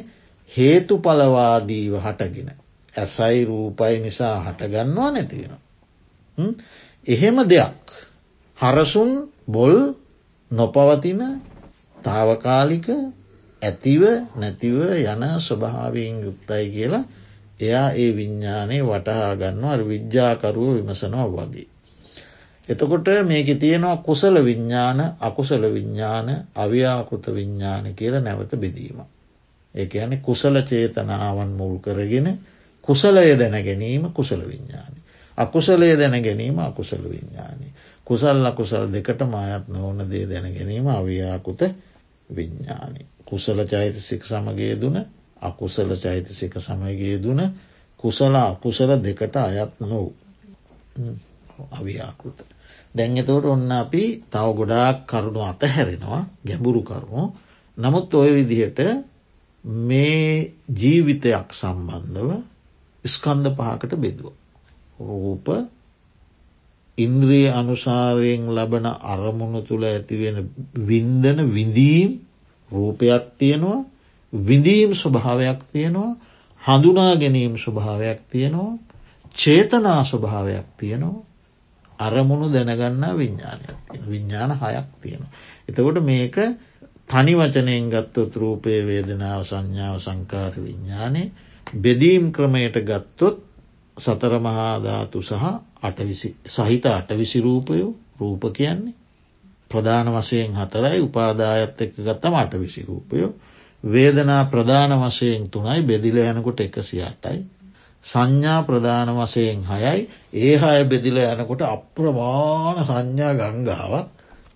හේතු පලවාදීව හටගෙන. ඇසයි රූපයි නිසා හටගන්නවා නැතිවෙන. එහෙම දෙයක්. හරසුන් බොල් නොපවතින තාවකාලික ඇතිව නැතිව යන ස්වභාවයෙන් යුක්තයි කියලා එයා ඒ විඤ්ඥානය වටහා ගන්නවා විද්‍යාකරුව විමසනවා වගේ. එතකොට මේක තියෙනවා කුසල විඤ්ඥාන අකුසල විඤ්ඥාන අව්‍යාකෘත විඤ්ඥාන කියල නැවත බෙදීම. ඒක ඇන කුසල චේතනාවන් මුල් කරගෙන කුසලය දැන ගැනීම කුසල විඤ්ඥානි. අකුසලය දැන ගැනීම අකුසල විඤ්ඥානි. කුසල් අකුසල් දෙකට මායත් නොවන දේ දැන ගැනීම අව්‍යාකුත විඤ්ඥානි. කුසල චෛතසික සමගේ දුන අකුසල චෛතසික සමගේ දුන කුසල අකුසල දෙකට අයත් නොව් අව්‍යාකෘත. දැන් එතවට ඔන්න අපි තව ගොඩාක් කරුණු අතහැරෙනවා ගැඹුරු කරුණු නමුත් ඔය විදිහට මේ ජීවිතයක් සම්බන්ධව ස්කන්ධ පහකට බෙදුව. රූප ඉන්ද්‍රිය අනුසාරයෙන් ලබන අරමුණු තුළ ඇතිවෙන වින්දන විඳීම් රූපයක් තියෙනවා විඳීම් ස්වභාවයක් තියෙනවා හඳුනා ගැනීම් ස්වභාවයක් තියෙනවා චේතනා ස්වභාවයක් තියෙනවා අරමුණු දැනගන්නා විඤ්ඥානයක් තියෙන විඤ්ඥාන හයක් තියෙන. එතකොට මේක තනි වචනයෙන් ගත්තොත් රූපය වේදනාව සංඥාව සංකාර විඤ්ඥානය බෙදීම් ක්‍රමයට ගත්තොත් සතර මහාධාතු සහ අටවිසි සහිත අටවිසි රූපයෝ රූප කියන්නේ ප්‍රධාන වසයෙන් හතරයි උපාදායත් එක්ක ගත්තම අටවිසි රූපයෝ. වේදනා ප්‍රධාන වශයෙන් තුනයි බෙදිල යනකොට එකසි අටයි සංඥා ප්‍රධාන වසයෙන් හයයි. ඒ හය බෙදිල යනකොට අප්‍රමාණ සංඥා ගංගාවක්.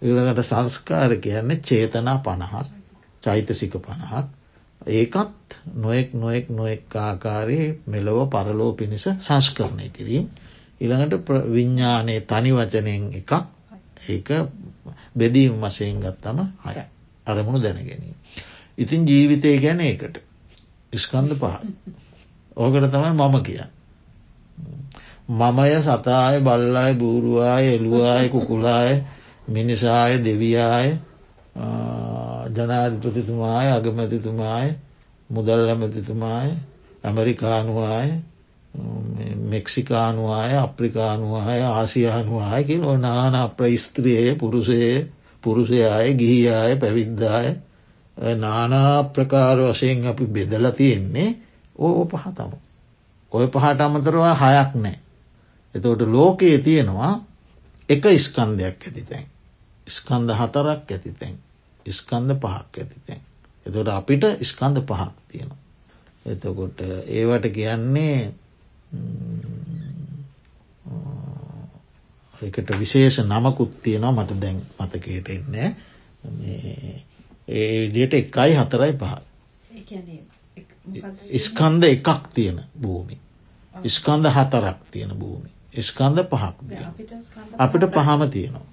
ඊළඟට සංස්කාර කියන්නේ චේතනා පණහක් චෛතසික පණහක්. ඒකත් නොෙක් නොෙක් නොෙක් ආකාරයේ මෙලොව පරලෝ පිණිස සංස්කරණය කිරීම. ඉළඟට විඤ්ඥානයේ තනි වචනයෙන් එකක්. ඒ බෙදීම් වසයෙන් ගත්තම හය අරමුණු දැනගැනීම. ඉතින් ජීවිතය ගැන ඒකට ඉස්කන්ද පහත්. ඕකට තමයි මම කියන්න. මමය සතාය බල්ලාය බූරුවාය එළුවාය කුකුලාය මිනිසාය දෙවියාය ජනාධිපතිතුමාය අගමැතිතුමාය මුදල් ඇමතිතුමාය ඇමරිකානුවාය මෙක්සිකානුවාය අප්‍රිකානුවාය ආසියානුවාය කිල නාන ප්‍රස්ත්‍රියය පුරුෂය පුරුෂයාය ගිහියාය පැවිද්දාය නානා ප්‍රකාර වශයෙන් අපි බෙදල තියෙන්නේ ඕ පහ තමු. ඔය පහට අමතරවා හයක් නෑ. එතවට ලෝකයේ තියෙනවා එක ස්කන්ධයක් ඇති තැන්. ස්කන්ධ හතරක් ඇති තැන්. ස්කන්ධ පහක් ඇති තැන්. එතොට අපිට ස්කන්ධ පහක් තියෙනවා. එතකොට ඒවට කියන්නේ එකට විශේෂ නමකුත් තියෙනවා මට දැන් මතකයට එන්නේ ඒ විදියට එකයි හතරයි පහ. ස්කන්ධ එකක් තියෙන භූමි. ස්කන්ධ හතරක් තියෙන භූමි. ස්කන්ධ පහක් අපිට පහම තියෙනවා.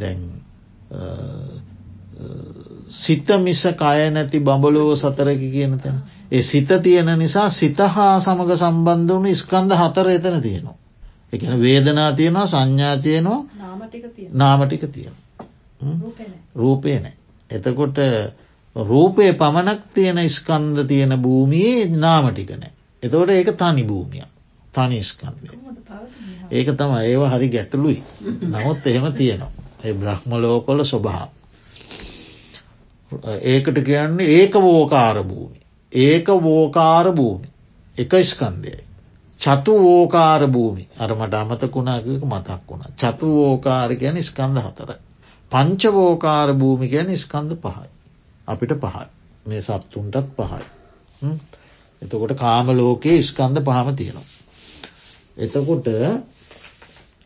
දැන් සිත මිස කය නැති බඹලෝව සතරකි කියන තැන. ඒ සිත තියෙන නිසා සිත හා සමඟ සම්බන්ධ වුණු ස්කන්ධ හතර එතන තියෙනවා. එකන වේදනා තියෙනවා සංඥා තියෙනවා නාමටික තියෙන. රූපය නෑ. එතකොට රූපය පමණක් තියෙන ස්කන්ධ තියෙන භූමියයේ නාමටිකනෑ. එතවට ඒක තනි භූමිය තනි ස්කන්ධය. ඒක තම ඒව හරි ගැටලුයි. නමුත් එහෙම තියෙනවා. ඒ බ්‍රහ්මලෝකොල ස්වභාව. ඒකට කියන්නේ ඒක වෝකාර භූමි. ඒක වෝකාර භූමි. එක ස්කන්දයයි. චතු වෝකාර භූමි අරමට අමතකුණාකක මතක් වුණ. චතු වෝකාර ගැන ස්කන්ද හතරයි. පංචවෝකාර භූමි ගැන ස්කන්ද පහයි. අපිට පහයි. මේ සත්තුන්ටත් පහයි. එතකොට කාම ලෝකයේ ස්කන්ද පහම තියෙනවා. එතකොට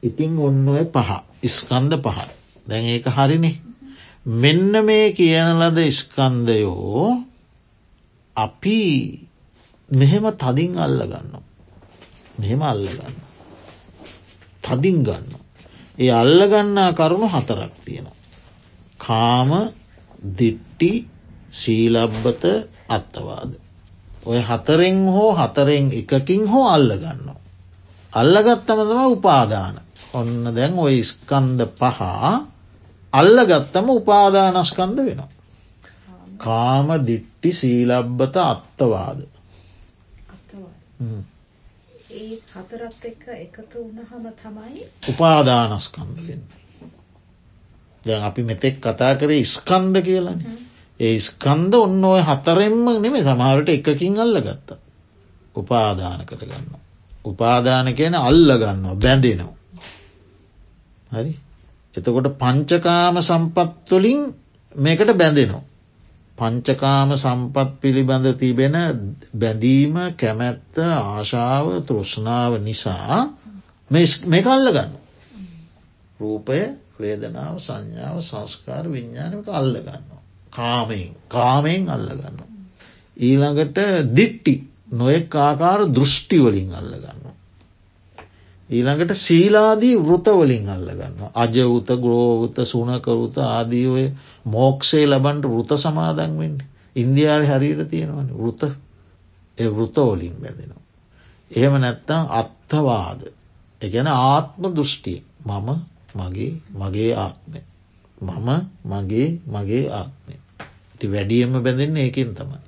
ඉතිං ඔන්න ඔය පහ ස්කන්ද පහයි. දැන් ඒක හරිනේ. මෙන්න මේ කියන ලද ස්කන්දයෝ අපි මෙහෙම තදින් අල්ල ගන්න. මෙහෙම අල්ලගන්න. තදින් ගන්න. ඒ අල්ලගන්නා කරුණු හතරක් තියෙනවා. කාම දිට්ටි සීලබ්බත අත්තවාද. ඔය හතරෙන් හෝ හතරෙන් එකකින් හෝ අල්ලගන්න. අල්ලගත්තම තම උපාදාන. ඔන්න දැන් ඔය ස්කන්ද පහ අල්ලගත්තම උපාදානස්කන්ද වෙනවා. කාම දිට්ටි සීලබ්බත අත්තවාද. ඒ හතරත් එක්ක එකතු වුණහම තමයි උපාදානස්කන්ද වෙන්න. දැන් අපි මෙතෙක් කතා කරේ ස්කන්ද කියලන. ඒ ස්කන්ද ඔන්න ඔය හතරෙන්ම නෙමේ සමහරට එකකින් අල්ල ගත්තා. උපාදාන කරගන්න. උපාදාන කියන අල්ල ගන්නවා බැඳෙනවා. හරි එතකොට පංචකාම සම්පත්තුලින් මේකට බැඳෙනවා. පංචකාම සම්පත් පිළිබඳ තිබෙන බැඳීම කැමැත්ත ආශාව තෘෂ්ණාව නිසා මේකල්ල ගන්න. රූපය වේදනාව සංඥාව සංස්කාර විඤ්ඥානක අල්ල ගන්න. කාමයෙන් කාමයෙන් අල්ල ගන්න. ඊළඟට දිට්ටි නොයෙක් ආකාර දෘෂ්ටිවලින් අල්ල ගන්න. ඊළඟට සීලාදී වෘතවලින් අල්ලගන්න. අජවුත ග්‍රෝවත සුනකරුත ආදී ඔය මෝක්ෂේ ලබන්ට වෘත සමාදන් වෙන්න. ඉන්දියාව හරියට තියෙනවන වෘත වෘතවලින් බැඳෙනවා. එහෙම නැත්තං අත්තවාද. එකැන ආත්ම දෘෂ්ටිය මම මගේ මගේ ආත්මය. මම මගේ මගේ ආත්මය. ති වැඩියම බැඳෙන්න ඒකින් තමයි.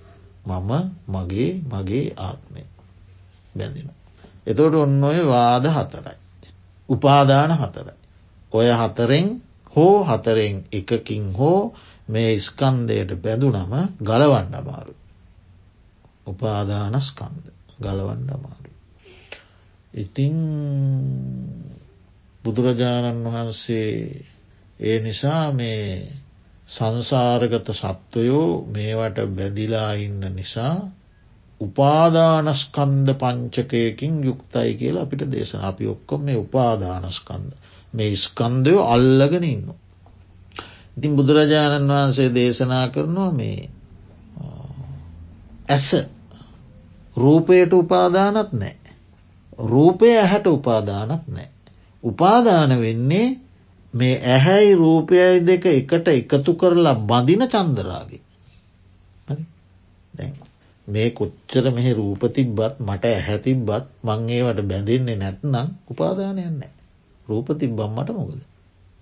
මම මගේ මගේ ආත්මය බැඳෙනවා. එතොට ඔන්න ඔය වාද හතරයි. උපාදාන හතරයි. ඔය හතරෙන් හෝ හතරෙන් එකකින් හෝ මේ ස්කන්දයට බැඳුනම ගලවන්න අමාරු. උපාදානස්කන්ද ගලවන්න අමාරු. ඉතිං බුදුරජාණන් වහන්සේ ඒ නිසා මේ සංසාරගත සත්වයෝ මේවට බැදිලා ඉන්න නිසා උපාදානස්කන්ද පංචකයකින් යුක්තයි කියලා අපිට දේශන අපි ඔක්කොම මේ උපාදානස්කන්ද මේ ස්කන්දයෝ අල්ලගෙන ඉන්න. ඉතින් බුදුරජාණන් වහන්සේ දේශනා කරනවා මේ ඇස රූපයට උපාදානත් නෑ. රූපය ඇහැට උපාදානත් නෑ. උපාදාන වෙන්නේ මේ ඇහැයි රූපයයි දෙක එකට එකතු කරලා බඳින චන්දරාගේ. දැන් මේ කොච්චර මෙහි රූප තිබ්බත් මට ඇහැ තිබ්බත් මං ඒවට බැඳෙන්නේ නැත්නම් උපාදානයන්නේ රූප තිබ්බම් මට මොකද.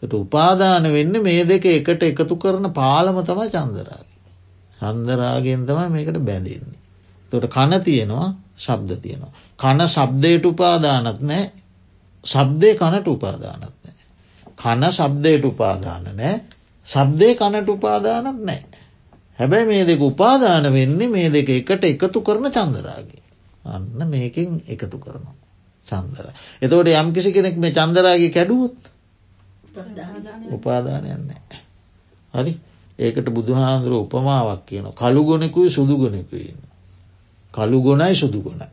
ට උපාදාන වෙන්න මේ දෙක එකට එකතු කරන පාලම තමයි චන්දරාගේ. චන්දරාගෙන් තමයි මේකට බැඳෙන්නේ. තොට කන තියෙනවා ශබ්ද තියෙනවා. කන සබ්දයට උපාදානත් නෑ සබ්දය කනට උපාදානත් නෑ. කන සබ්දයට උපාදාන නෑ සබ්දය කනට උපාදානත් නෑ. හැබැයි මේ දෙක උපාදාන වෙන්නේ මේ දෙක එකට එකතු කරන චන්දරාගේ. අන්න මේකින් එකතු කරනවා. චන්දර. එතවට යම් කිසි කෙනෙක් මේ චන්දරාගේ කැඩුවොත් උපාදානයන්නේ. හරි ඒකට බුදුහාන්දුර උපමාවක් කියන කළු ගොනෙකුයි සුදු ගොනෙකුයින්න. කළු ගොනයි සුදු ගොනයි.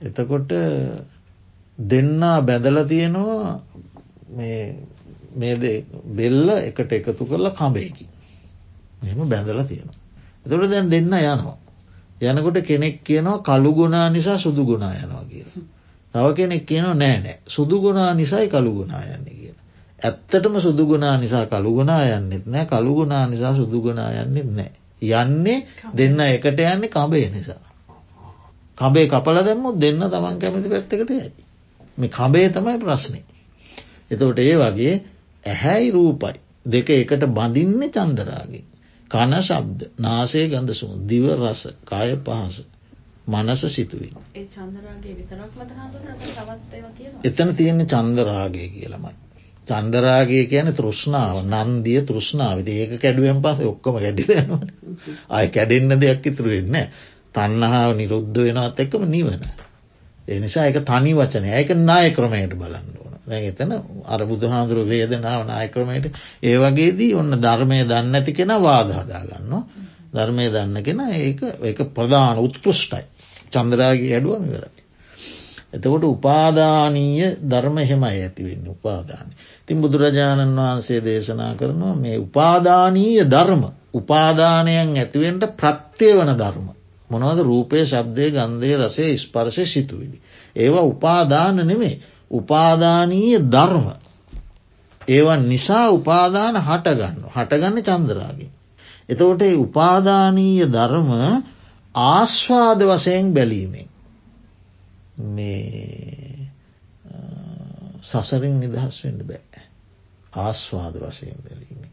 එතකොට දෙන්නා බැදල තියෙනවා මේ බෙල්ල එකට එකතු කරලා කඹයකි. මෙම බැඳල තියෙනවා. එතොට දැන් දෙන්න යනවා. යනකොට කෙනෙක් කියනවා කළු ගුණා නිසා සුදු ගුණා යනවා කියලා. තව කෙනෙක් කියනවා නෑ නෑ සුදු ගුණා නිසයි කළු ගුණා යන්න කියලා. ඇත්තටම සුදුගුණා නිසා කළුගුණා යන්නෙත් නෑ කළුගුණා නිසා සුදුගුණා යන්නෙත් නෑ. යන්නේ දෙන්න එකට යන්නේ කඹේ නිසා. කඹේ කපල දැම්මුත් දෙන්න තමන් කැමති පැත්තකට යයි. මේ කඹේ තමයි ප්‍රශ්නය. එතවට ඒ වගේ ඇහැයි රූපයි දෙක එකට බඳින්න චන්දරාගේ. කන ශබ්ද නාසේ ගඳ සුන් දිව රස කාය පහස මනස සිතුවී. එතන තියෙන චන්දරාගේ කියලමයි. චන්දරාගේ කියන තෘෂ්ණාව නන්දිය තෘෂ්ණාව ඒක කැඩුවෙන් පස ඔක්කොම කැඩිලනවා අය කැඩෙන්න්න දෙයක් ඉතුරු වෙන්න තන්නහාාව නිරුද්ධ වෙනවත් එක්කම නිවන. ඒ නිසා එක තනි වචනය එක නාය ක්‍රමයට බලන්න එතන අර බුදුහාදුරු වේදනාව නාය ක්‍රමයට ඒ වගේදී ඔන්න ධර්මය දන්න ඇති කෙන වාදහදාගන්න ධර්මය දන්න කෙන ඒ ප්‍රධාන උත්කෘෂ්ටයි චන්දරාගේ ඇඩුවම වෙරයි. එතකොට උපාදානීය ධර්ම හෙමයි ඇතිවෙන්න උපාදානය. තින් බුදුරජාණන් වහන්සේ දේශනා කරනවා මේ උපාදානීය ධර්ම උපාදානයන් ඇතිවෙන්ට ප්‍රත්‍යය වන ධර්ම. මොනවද රූපය ශබ්දය ගන්ධය රසේ ස්පර්ශය සිතුවිලි. ඒවා උපාදාන නෙමේ උපාදානීය ධර්ම. ඒවන් නිසා උපාදාන හටගන්න හටගන්න චන්දරාගේ. එතකොට උපාදානීය ධර්ම ආස්වාද වසයෙන් බැලීමෙන් මේ සසරින් නිදහස් වෙන්න බෑ ආස්වාද වසයෙන් බැලීමෙන්.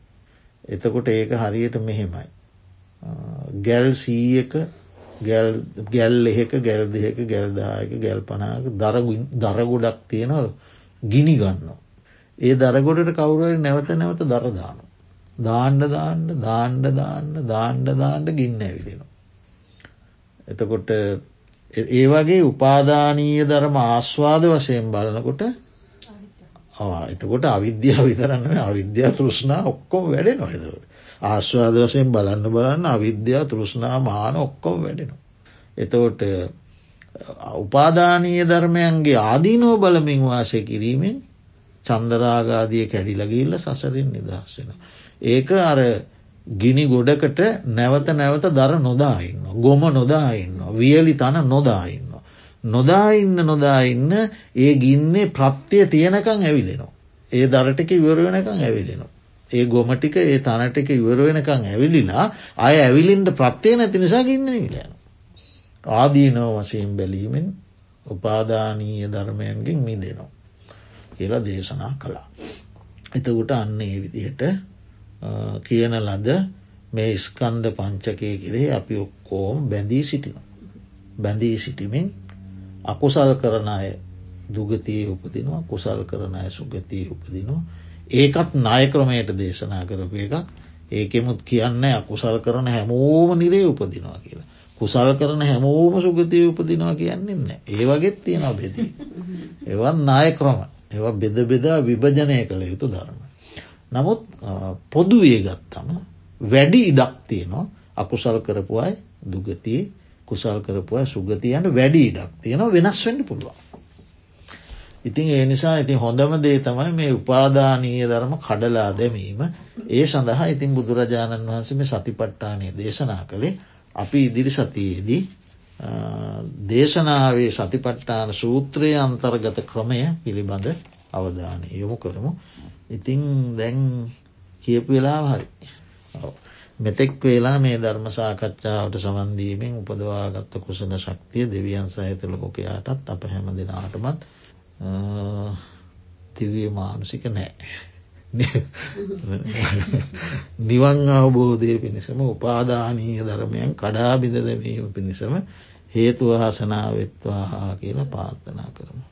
එතකොට ඒක හරියට මෙහෙමයි. ගැල් සීයක ගැල් එහෙක ගැල් දෙක ගැල්දායක ගැල් පනාක දරගොඩක් තියෙනවල් ගිනි ගන්න. ඒ දරගොඩට කවුරුවර නැවත නැවත දරදාන. දාණ්ඩ දාණ්ඩ දාණ්ඩ දාන්න දාණ්ඩ දාණ්ඩ ගින්න ඇවිලෙනවා. එතකොට ඒ වගේ උපාදානීය ධර්ම ආස්වාද වශයෙන් බලනකොට එතකොට අවිද්‍යාව විතරන්න අවිද්‍යා තෘෂ්නා ඔක්කොම වැඩ නොහෙදවට. ආශ්වාද වසයෙන් බලන්න බලන්න අවිද්‍යා තෘෂ්නා මාන ඔක්කොම වැඩෙනවා. එතකොට උපාදානීය ධර්මයන්ගේ ආදීනෝ බලමින් වාසය කිරීමෙන් චන්දරාගාදිය කැඩිලගිල්ල සසරින් නිදහස් වෙන. ඒක අර ගිනි ගොඩකට නැවත නැවත දර නොදාඉන්න. ගොම නොදාඉන්න. වියලි තන නොදාඉන්න. නොදාඉන්න නොදාඉන්න ඒ ගින්නේ ප්‍රත්තිය තියෙනකං ඇවිලෙනවා. ඒ දරටික ඉවර වෙනකං ඇවිලෙනවා. ඒ ගොමටික ඒ තනටික ඉවර වෙනකං ඇවිලිලා අය ඇවිලින්ට ප්‍රත්තිය නැති නිසා ගන්න විලයන. ආදීනෝ වසයෙන් බැලීමෙන් උපාදානීය ධර්මයන්ගෙන් මි දෙනවා. කියලා දේශනා කළා. එතකුට අන්න ඒ විදිහට කියන ලද මේ ස්කන්ධ පංචකය කිරේ අපි ඔක්කෝම් බැඳී සිටින. බැඳී සිටිමින් අකුසල් කරන අය දුගතිය උපදිනවා කුසල් කරන අය සුගතිය උපදිනවා ඒකත් නායක්‍රමයට දේශනා කරපු එකක් ඒකෙමුත් කියන්න අකුසල් කරන හැමෝම නිරේ උපදිනවා කියලා. කුසල් කරන හැමෝම සුගතිය උපදිනවා කියන්නෙන්න. ඒ වගෙත් තියෙනවා බෙදී. එවත් නාය ක්‍රම ඒවා බෙද බෙදා විභජනය කළ යුතු ධර්ම. නමුත් පොදුවේ ගත්තම වැඩි ඉඩක් තියෙනවා අකුසල් කරපු අයි දුගතිය කුසල් කරපුය සුගතියන්ට වැඩි ඉඩක් තියෙනවා වෙනස් වෙන්ඩ පුළුවන්. ඉතින් ඒ නිසා ඉතින් හොඳම දේ තමයි මේ උපාදානීය ධර්ම කඩලා දැමීම ඒ සඳහා ඉතින් බුදුරජාණන් වහන්සේම සතිපට්ටානය දේශනා කළේ අපි ඉදිරි සතියේදී දේශනාවේ සතිපට්ටාන සූත්‍රයේ අන්තර්ගත ක්‍රමය පිළිබඳ අවධානය යොමු කරමු. ඉතිං දැන් කියපු වෙලා හරි. මෙතෙක් වෙලා මේ ධර්ම සාකච්ඡාවට සවන්දීමෙන් උපදවාගත්ත කුසල ශක්තිය දෙවියන් සහිත ලෝකයාටත් අප හැම දෙනාටමත් තිවිය මානුසික නෑ. නිවන් අවබෝධය පිණිසම උපාදානීය ධර්මයන් කඩා බිඳදවීම පිණිසම හේතුව හසනාවෙත්වා හා කියලා පාර්ථනා කරමු.